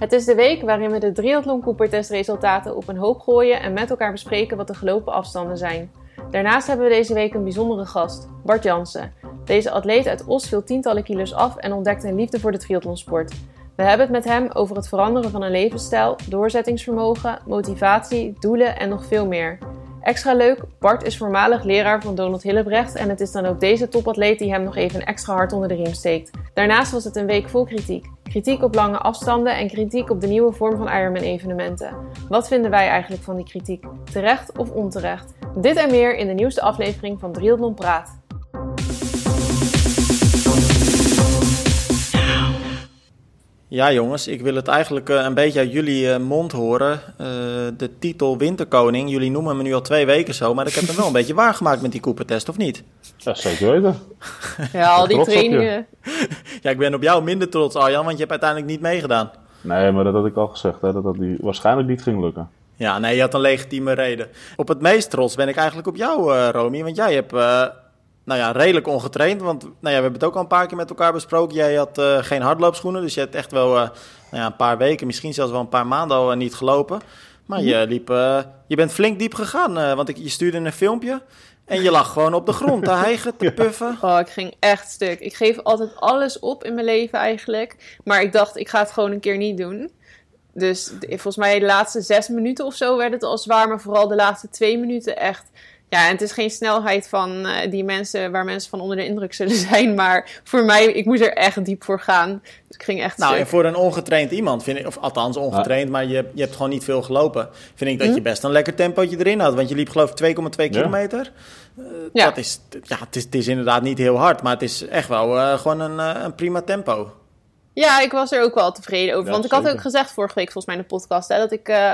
Het is de week waarin we de triathlon Cooper-testresultaten op een hoop gooien en met elkaar bespreken wat de gelopen afstanden zijn. Daarnaast hebben we deze week een bijzondere gast, Bart Jansen. Deze atleet uit Os viel tientallen kilo's af en ontdekte een liefde voor de triathlonsport. We hebben het met hem over het veranderen van een levensstijl, doorzettingsvermogen, motivatie, doelen en nog veel meer. Extra leuk, Bart is voormalig leraar van Donald Hillebrecht en het is dan ook deze topatleet die hem nog even een extra hard onder de riem steekt. Daarnaast was het een week vol kritiek. Kritiek op lange afstanden en kritiek op de nieuwe vorm van Ironman-evenementen. Wat vinden wij eigenlijk van die kritiek? Terecht of onterecht? Dit en meer in de nieuwste aflevering van Triathlon Praat. Ja, jongens, ik wil het eigenlijk uh, een beetje uit jullie uh, mond horen. Uh, de titel Winterkoning. Jullie noemen me nu al twee weken zo, maar ik heb hem wel een beetje waargemaakt met die Cooper-test, of niet? Ja, zeker weten. Ja, al die trainingen. ja, ik ben op jou minder trots, Arjan, want je hebt uiteindelijk niet meegedaan. Nee, maar dat had ik al gezegd, hè, dat dat die waarschijnlijk niet ging lukken. Ja, nee, je had een legitieme reden. Op het meest trots ben ik eigenlijk op jou, Romy, want jij hebt nou ja, redelijk ongetraind. Want nou ja, we hebben het ook al een paar keer met elkaar besproken. Jij had uh, geen hardloopschoenen, dus je hebt echt wel uh, nou ja, een paar weken, misschien zelfs wel een paar maanden al uh, niet gelopen. Maar je, liep, je bent flink diep gegaan, want ik, je stuurde een filmpje. En je lag gewoon op de grond te hijgen, te puffen. Oh, ik ging echt stuk. Ik geef altijd alles op in mijn leven eigenlijk. Maar ik dacht, ik ga het gewoon een keer niet doen. Dus volgens mij de laatste zes minuten of zo werd het al zwaar. Maar vooral de laatste twee minuten echt ja, en het is geen snelheid van uh, die mensen waar mensen van onder de indruk zullen zijn. Maar voor mij, ik moest er echt diep voor gaan. Dus ik ging echt. Nou, en voor een ongetraind iemand, vind ik, of althans ongetraind, maar je, je hebt gewoon niet veel gelopen. Vind ik dat hm? je best een lekker tempootje erin had. Want je liep geloof ik 2,2 ja. kilometer. Uh, ja. Dat is, ja, het is, het is inderdaad niet heel hard, maar het is echt wel uh, gewoon een, een prima tempo. Ja, ik was er ook wel tevreden over. Ja, want ik had ook gezegd vorige week volgens mij in de podcast hè, dat ik uh,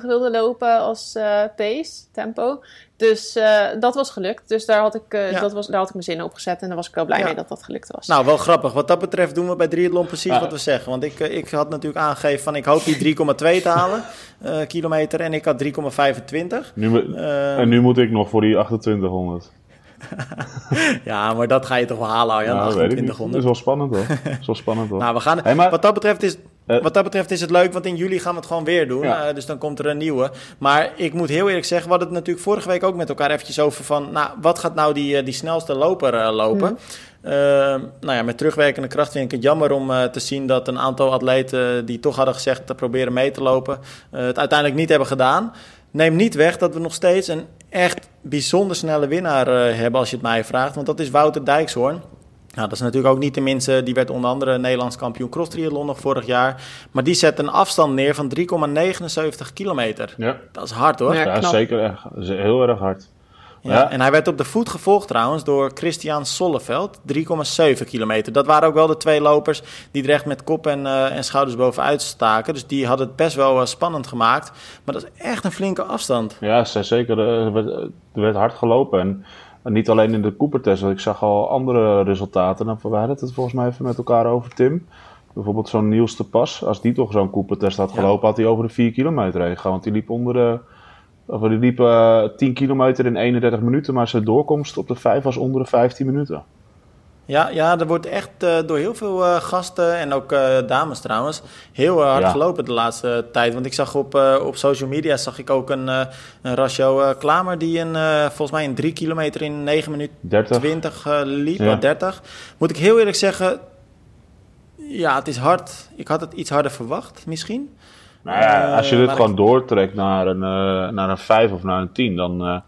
5.30 wilde lopen als uh, pace, tempo. Dus uh, dat was gelukt. Dus daar had, ik, ja. dat was, daar had ik mijn zin op gezet. En daar was ik wel blij ja. mee dat dat gelukt was. Nou, wel grappig. Wat dat betreft doen we bij Triathlon precies wat we zeggen. Want ik, ik had natuurlijk aangegeven van ik hoop die 3,2 te halen kilometer. En ik had 3,25. Nu, en nu moet ik nog voor die 2800. ja, maar dat ga je toch wel halen, Arjan, ja, 2800. Dat is wel spannend hoor. Dat is wel spannend hoor. nou, we gaan, hey, maar, wat, dat betreft is, uh, wat dat betreft is het leuk, want in juli gaan we het gewoon weer doen. Ja. Uh, dus dan komt er een nieuwe. Maar ik moet heel eerlijk zeggen, we hadden het natuurlijk vorige week ook met elkaar eventjes over van... Nou, wat gaat nou die, die snelste loper lopen? Mm. Uh, nou ja, met terugwerkende kracht vind ik het jammer om uh, te zien dat een aantal atleten die toch hadden gezegd te proberen mee te lopen, uh, het uiteindelijk niet hebben gedaan. Neem niet weg dat we nog steeds een echt bijzonder snelle winnaar uh, hebben als je het mij vraagt. Want dat is Wouter Dijkshoorn. Nou, dat is natuurlijk ook niet de minste. Die werd onder andere Nederlands kampioen cross triathlon nog vorig jaar. Maar die zet een afstand neer van 3,79 kilometer. Ja. Dat is hard hoor. Ja, ja zeker. Echt, heel erg hard. Ja, ja, En hij werd op de voet gevolgd trouwens door Christian Solleveld, 3,7 kilometer. Dat waren ook wel de twee lopers die er echt met kop en, uh, en schouders bovenuit staken. Dus die hadden het best wel uh, spannend gemaakt. Maar dat is echt een flinke afstand. Ja, zeker. Er werd, er werd hard gelopen. En, niet alleen in de Cooper-test, want ik zag al andere resultaten. Nou, we hadden het volgens mij even met elkaar over, Tim. Bijvoorbeeld zo'n Niels de Pas. Als die toch zo'n Cooper-test had gelopen, ja. had hij over de 4 kilometer heen gegaan. Want die liep onder de... Of die liepen uh, 10 kilometer in 31 minuten, maar zijn doorkomst op de 5 was onder de 15 minuten. Ja, ja er wordt echt uh, door heel veel uh, gasten en ook uh, dames trouwens heel hard ja. gelopen de laatste tijd. Want ik zag op, op social media zag ik ook een, een Ratio Klamer die een, volgens mij een 3 kilometer in 9 minuten 30. 20 liep, ja. 30. Moet ik heel eerlijk zeggen, ja, het is hard. Ik had het iets harder verwacht misschien. Nou ja, als je dit gewoon ik... doortrekt naar een, uh, naar een 5 of naar een 10, dan uh,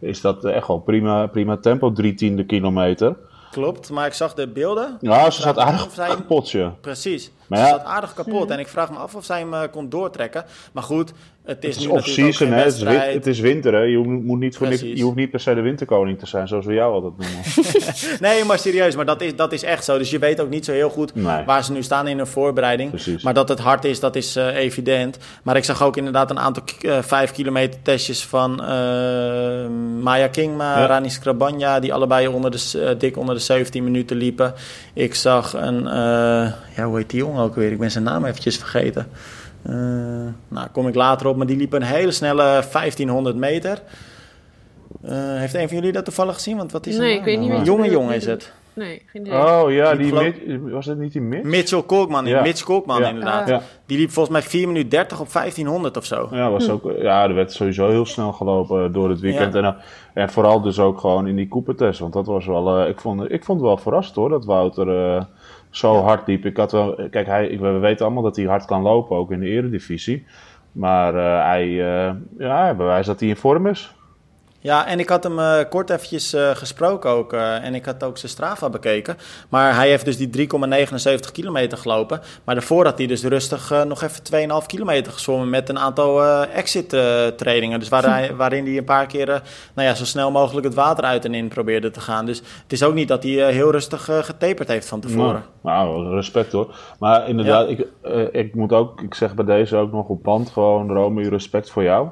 is dat echt wel prima, prima tempo, drie tiende kilometer. Klopt, maar ik zag de beelden. Ja, ze zat aardig zij... kapot, ja. Precies, maar ja. ze zat aardig kapot. En ik vraag me af of zij hem uh, kon doortrekken. Maar goed, het is, het is off-season, hè? Het is, win- het is winter, hè? Je, moet niet voor je hoeft niet per se de winterkoning te zijn, zoals we jou altijd noemen. nee, maar serieus, maar dat is, dat is echt zo. Dus je weet ook niet zo heel goed nee. waar ze nu staan in hun voorbereiding. Precies. Maar dat het hard is, dat is uh, evident. Maar ik zag ook inderdaad een aantal uh, vijf kilometer testjes van uh, Maya Kingma, ja. Rani Skrabanja, die allebei onder de, dik onder de 17 minuten liepen. Ik zag een, ja, hoe heet die jongen ook weer? Ik ben zijn naam eventjes vergeten. Uh, nou, kom ik later op, maar die liep een hele snelle 1500 meter. Uh, heeft een van jullie dat toevallig gezien? Want wat is nee, ik weet niet meer. Jonge jongen is het. Nee, geen idee. Oh ja, Die die geloof- Mitch- was het niet die Mitch? Mitchell Kolkman, Ja. Mitch Kolkman Ja. inderdaad. Ja. Die liep volgens mij 4 minuten 30 op 1500 of zo. Ja, was ook, ja, er werd sowieso heel snel gelopen door het weekend. Ja. En, eh, en vooral dus ook gewoon in die Cooper-test. Want dat was wel, eh, ik, vond, ik vond het wel verrast hoor, dat Wouter zo hard liep. Ik had wel, kijk, hij, ik, we weten allemaal dat hij hard kan lopen, ook in de eredivisie. Maar eh, hij, eh, ja, hij bewijst dat hij in vorm is. Ja, en ik had hem eh, kort eventjes eh, gesproken ook. eh, en ik had ook zijn Strava bekeken. Maar hij heeft dus die 3,79 kilometer gelopen. Maar daarvoor had hij dus rustig nog even 2,5 kilometer gezwommen... met een aantal exit trainingen. Dus waar hij, waarin hij een paar keer nou ja, zo snel mogelijk het water uit en in probeerde te gaan. Dus het is ook niet dat hij heel rustig getaperd heeft van tevoren. Nou, nou, respect hoor. Maar inderdaad, ik, ik moet ook, ik zeg bij deze ook nog op band gewoon, Romy, respect voor jou.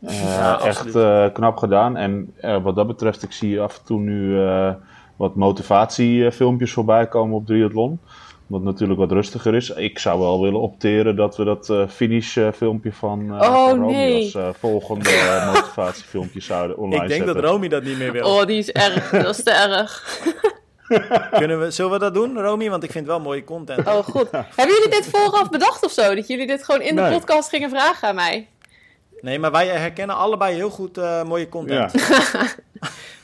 Eh, Ja, echt eh, knap gedaan. En eh, wat dat betreft, ik zie af en toe nu eh, wat motivatiefilmpjes voorbij komen op triathlon. Wat natuurlijk wat rustiger is. Ik zou wel willen opteren dat we dat eh finish eh, filmpje van, eh Oh, van Romy nee. als eh, volgende motivatiefilmpje zouden online Ik denk zetten. dat Romy dat niet meer wil. Oh, die is erg. Dat is te erg. Kunnen we, zullen we dat doen, Romy? Want ik vind het wel mooie content. Oh, god. Hebben jullie dit vooraf bedacht of zo? Dat jullie dit gewoon in de Nee. podcast gingen vragen aan mij? Nee, maar wij herkennen allebei heel goed eh, mooie content. Ja.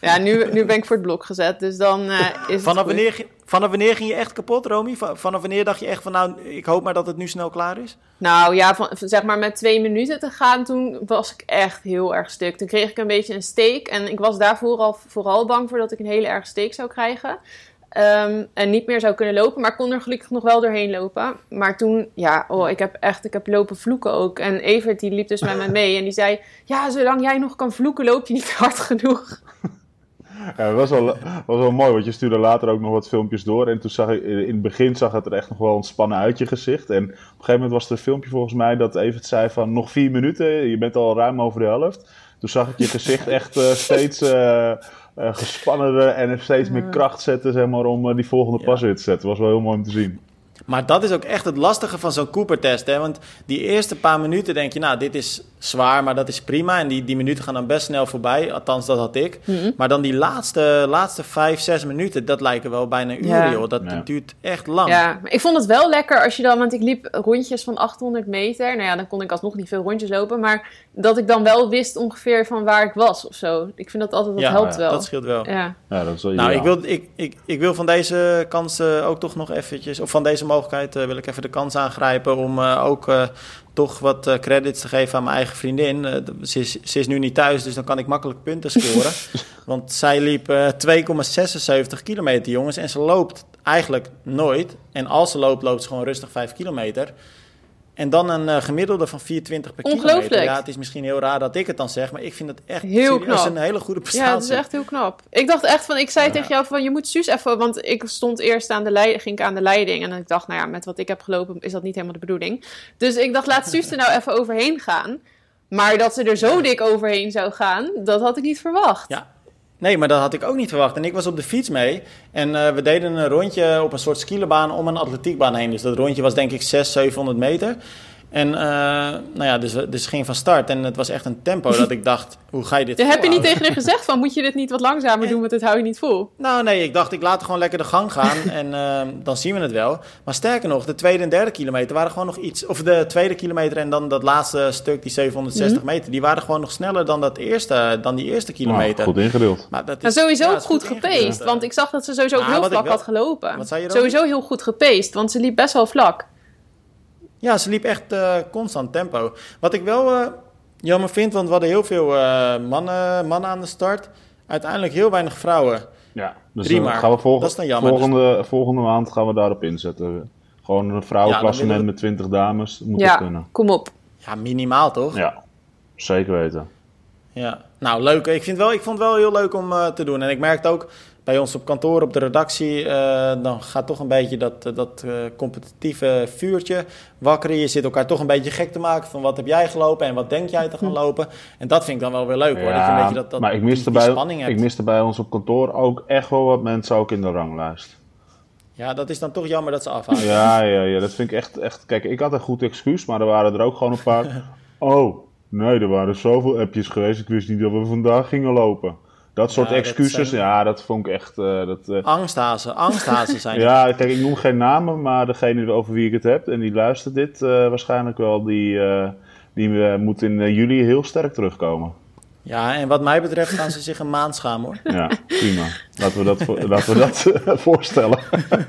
Ja, nu, nu ben ik voor het blok gezet, dus dan eh, is het Vanaf goed. wanneer, vanaf wanneer ging je echt kapot, Romy? Va- Vanaf wanneer dacht je echt van, nou, ik hoop maar dat het nu snel klaar is? Nou ja, van, van zeg maar met twee minuten te gaan, toen was ik echt heel erg stuk. Toen kreeg ik een beetje een steek en ik was daarvoor al vooral bang voor dat ik een hele erg steek zou krijgen. Ehm, en niet meer zou kunnen lopen, maar kon er gelukkig nog wel doorheen lopen. Maar toen, ja, oh, ik heb echt, ik heb lopen vloeken ook. En Evert die liep dus met me mee en die zei, ja, zolang jij nog kan vloeken, loop je niet hard genoeg. Ja, dat was wel, was wel mooi, want je stuurde later ook nog wat filmpjes door. En toen zag ik, in het begin zag het er echt nog wel ontspannen uit je gezicht. En op een gegeven moment was er een filmpje volgens mij dat Evert zei van nog vier minuten, je bent al ruim over de helft. Toen zag ik je gezicht echt eh, steeds eh eh, gespannender en steeds meer kracht zetten zeg maar, om eh, die volgende Ja. pas weer te zetten. was wel heel mooi om te zien. Maar dat is ook echt het lastige van zo'n Cooper-test. Hè? Want die eerste paar minuten denk je, nou, dit is zwaar, maar dat is prima. En die, die minuten gaan dan best snel voorbij. Althans, dat had ik. Maar dan die laatste, laatste vijf, zes minuten, dat lijken wel bijna uren, Ja. joh. Dat Ja. duurt echt lang. Ja, maar ik vond het wel lekker als je dan, want ik liep rondjes van 800 meter. Nou ja, dan kon ik alsnog niet veel rondjes lopen, maar dat ik dan wel wist ongeveer van waar ik was of zo. Ik vind dat altijd, dat Ja, helpt ja, wel. Dat scheelt wel. Ja. Ja, dat is wel Nou, ik wil, ik, ik, ik wil van deze kans eh, ook toch nog eventjes, of van deze mogelijkheid eh, wil ik even de kans aangrijpen om eh, ook eh, toch wat eh, credits te geven aan mijn eigen vriendin. Eh, ze, is, ze is nu niet thuis, dus dan kan ik makkelijk punten scoren. Want zij liep eh 2,76 kilometer, jongens, en ze loopt eigenlijk nooit. En als ze loopt, loopt ze gewoon rustig 5 kilometer. En dan een eh, gemiddelde van 4,20 per kilometer. Ongelooflijk. Ja, het is misschien heel raar dat ik het dan zeg, maar ik vind het echt Heel knap. een hele goede prestatie. ja, dat is echt heel knap. Ik dacht echt van, ik zei tegen jou van, je moet Suus even, want ik stond eerst aan de leiding, ging ik aan de leiding. En ik dacht, nou ja, met wat ik heb gelopen is dat niet helemaal de bedoeling. Dus ik dacht, laat Suus er nou even overheen gaan. Maar dat ze er zo dik overheen zou gaan, dat had ik niet verwacht. Ja. Nee, maar dat had ik ook niet verwacht. En ik was op de fiets mee. En eh, we deden een rondje op een soort skielenbaan om een atletiekbaan heen. Dus dat rondje was denk ik 600, 700 meter. En eh, nou ja, dus, dus ging van start. En het was echt een tempo dat ik dacht, hoe ga je dit Heb je niet tegen haar gezegd van, moet je dit niet wat langzamer doen, want dit hou je niet vol? Nou nee, ik dacht ik laat gewoon lekker de gang gaan en eh, dan zien we het wel. Maar sterker nog, de tweede en derde kilometer waren gewoon nog iets... Of de tweede kilometer en dan dat laatste stuk, die 760 Mhm. meter... die waren gewoon nog sneller dan, dat eerste, dan die eerste kilometer. Goed ingedeeld. Maar dat is, En sowieso ja, is goed ingedeeld, gepaced, want ik zag dat ze sowieso ook Ah, heel vlak wel- had gelopen. Wat zei je, Romy? Sowieso heel goed gepaced, want ze liep best wel vlak. Ja, ze liep echt eh, constant tempo. Wat ik wel eh, jammer vind, want we hadden heel veel eh, mannen, mannen aan de start. Uiteindelijk heel weinig vrouwen. Ja, dus Prima. dan gaan we volg- Dat is dan jammer, volgende, volgende maand gaan we daarop inzetten. Gewoon een vrouwenklassement Ja, met 20 dames. Moet ja, het kunnen. kom op. Ja, minimaal toch? Ja, zeker weten. Ja. Nou, leuk. Ik, vind wel, ik vond het wel heel leuk om eh, te doen. En ik merkte ook bij ons op kantoor, op de redactie, eh, dan gaat toch een beetje dat, eh, dat eh, competitieve vuurtje wakkeren. Je zit elkaar toch een beetje gek te maken van wat heb jij gelopen en wat denk jij te gaan lopen. En dat vind ik dan wel weer leuk hoor. Dat je een beetje dat, dat, maar ik die- miste, die bij, spanning hebt. ik miste bij ons op kantoor ook echt wel wat mensen ook in de ranglijst. Ja, dat is dan toch jammer dat ze afhalen. Ja, ja, ja, dat vind ik echt, echt... Kijk, ik had een goed excuus, maar er waren er ook gewoon een paar... Oh, nee, er waren zoveel appjes geweest. Ik wist niet dat we vandaag gingen lopen. Dat soort excuses, ja, dat vond ik echt... Uh, dat, uh... Angsthazen, angsthazen zijn Ja, kijk, ik noem geen namen, maar degene over wie ik het heb... en die luistert dit waarschijnlijk wel... die, die moet in juli heel sterk terugkomen. Ja, en wat mij betreft gaan ze zich een maand schamen hoor. Ja, prima. Laten we dat, laten we dat eh, voorstellen.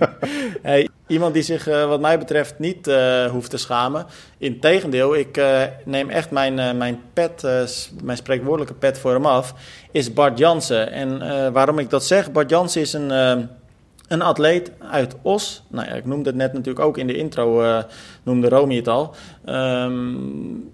hey, iemand die zich uh, wat mij betreft niet uh, hoeft te schamen. Integendeel, ik uh, neem echt mijn, mijn pet, mijn spreekwoordelijke pet voor hem af, is Bart Jansen. En waarom ik dat zeg, Bart Jansen is een, een atleet uit Os. Nou ja, ik noemde het net natuurlijk ook in de intro, noemde Romy het al. Um,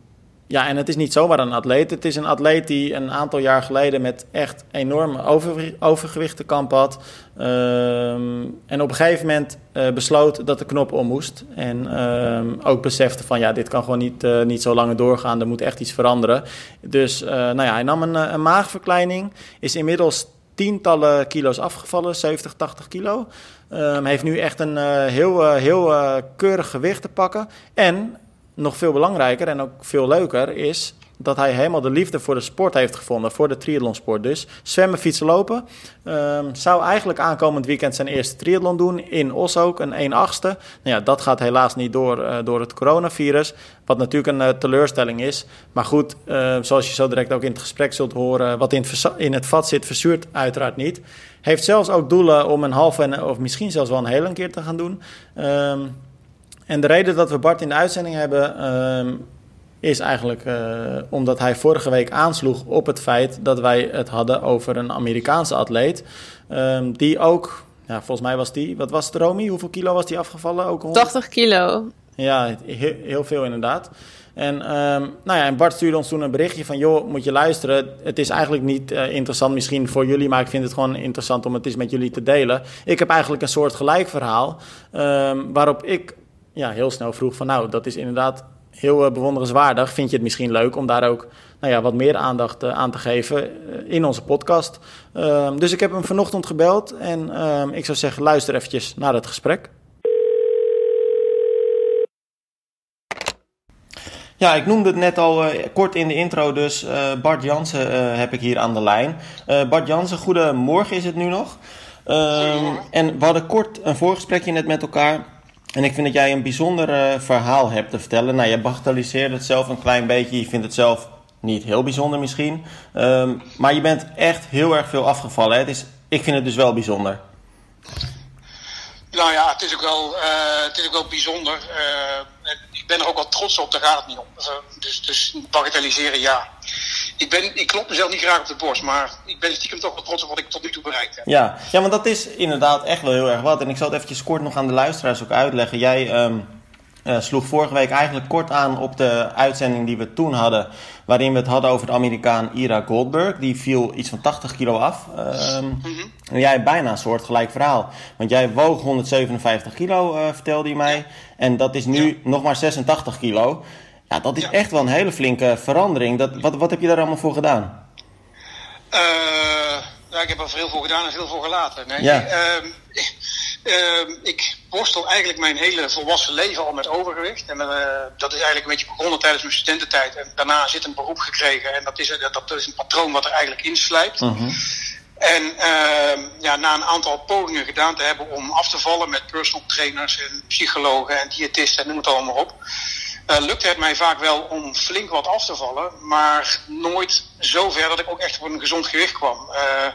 ja, en het is niet zomaar een atleet. Het is een atleet die een aantal jaar geleden met echt enorm over, overgewicht te kamp had. Ehm, en op een gegeven moment uh, besloot dat de knop om moest. En uh, ook besefte van ja, dit kan gewoon niet, uh, niet zo langer doorgaan. Er moet echt iets veranderen. Dus uh, nou ja, hij nam een, een maagverkleining. Is inmiddels tientallen kilo's afgevallen, 70, 80 kilo. Um, heeft nu echt een heel, heel keurig gewicht te pakken. En nog veel belangrijker en ook veel leuker is dat hij helemaal de liefde voor de sport heeft gevonden, voor de triathlonsport. Dus zwemmen, fietsen, lopen. Um, zou eigenlijk aankomend weekend zijn eerste triathlon doen in Os ook, een 1 8 Nou ja, dat gaat helaas niet door, uh, door het coronavirus, wat natuurlijk een uh, teleurstelling is. Maar goed, uh, zoals je zo direct ook in het gesprek zult horen, wat in het, in het vat zit, verzuurt uiteraard niet. Heeft zelfs ook doelen om een halve of misschien zelfs wel een hele keer te gaan doen. Um, en de reden dat we Bart in de uitzending hebben, uh, is eigenlijk uh, omdat hij vorige week aansloeg op het feit dat wij het hadden over een Amerikaanse atleet. Um, die ook, ja, volgens mij was die, wat was het Romy? Hoeveel kilo was die afgevallen? Ook 100? 80 kilo. Ja, heel, heel veel inderdaad. En, um, nou ja, en Bart stuurde ons toen een berichtje van... joh, moet je luisteren. Het is eigenlijk niet uh, interessant misschien voor jullie... maar ik vind het gewoon interessant om het eens met jullie te delen. Ik heb eigenlijk een soort gelijk verhaal... Um, waarop ik ja, heel snel vroeg van nou, dat is inderdaad heel uh, bewonderenswaardig. Vind je het misschien leuk om daar ook nou ja, wat meer aandacht uh, aan te geven uh, in onze podcast? Ehm, dus ik heb hem vanochtend gebeld en ehm, ik zou zeggen, luister eventjes naar het gesprek. Ja, ik noemde het net al kort in de intro, dus Bart Jansen heb ik hier aan de lijn. Bart Jansen, goedemorgen is het nu nog. Um, en we hadden kort een voorgesprekje net met elkaar. En ik vind dat jij een bijzonder uh, verhaal hebt te vertellen. Nou, je bagatelliseert het zelf een klein beetje. Je vindt het zelf niet heel bijzonder misschien. Um, maar je bent echt heel erg veel afgevallen. Hè? Het is, ik vind het dus wel bijzonder. Nou ja, het is ook wel, uh, het is ook wel bijzonder. Uh, ik ben er ook wel trots op, daar gaat het niet om. Dus, dus bagatelliseren, ja ik, ben, ik klop mezelf niet graag op de borst, maar ik ben stiekem toch wel trots op wat ik tot nu toe bereikt heb. Ja, ja want dat is inderdaad echt wel heel erg wat. En ik zal het eventjes kort nog aan de luisteraars ook uitleggen. Jij um, uh, sloeg vorige week eigenlijk kort aan op de uitzending die we toen hadden. Waarin we het hadden over de Amerikaan Ira Goldberg. Die viel iets van 80 kilo af. Um, mm -hmm. En jij hebt bijna een soort gelijk verhaal. Want jij woog 157 kilo, uh, vertelde je mij. Ja. En dat is nu ja. nog maar 86 kilo. Ja, dat is ja. echt wel een hele flinke verandering. Dat, wat, wat heb je daar allemaal voor gedaan? Uh, ja, ik heb er veel voor gedaan en veel voor gelaten. Nee, ja. uh, uh, ik worstel eigenlijk mijn hele volwassen leven al met overgewicht. En uh, dat is eigenlijk een beetje begonnen tijdens mijn studententijd. En daarna zit een beroep gekregen. En dat is, dat, dat is een patroon wat er eigenlijk inslijpt. -huh. En uh, ja, na een aantal pogingen gedaan te hebben om af te vallen met personal trainers en psychologen en diëtisten, noem het allemaal op uh, lukte het mij vaak wel om flink wat af te vallen, maar nooit zo ver dat ik ook echt op een gezond gewicht kwam. Uh,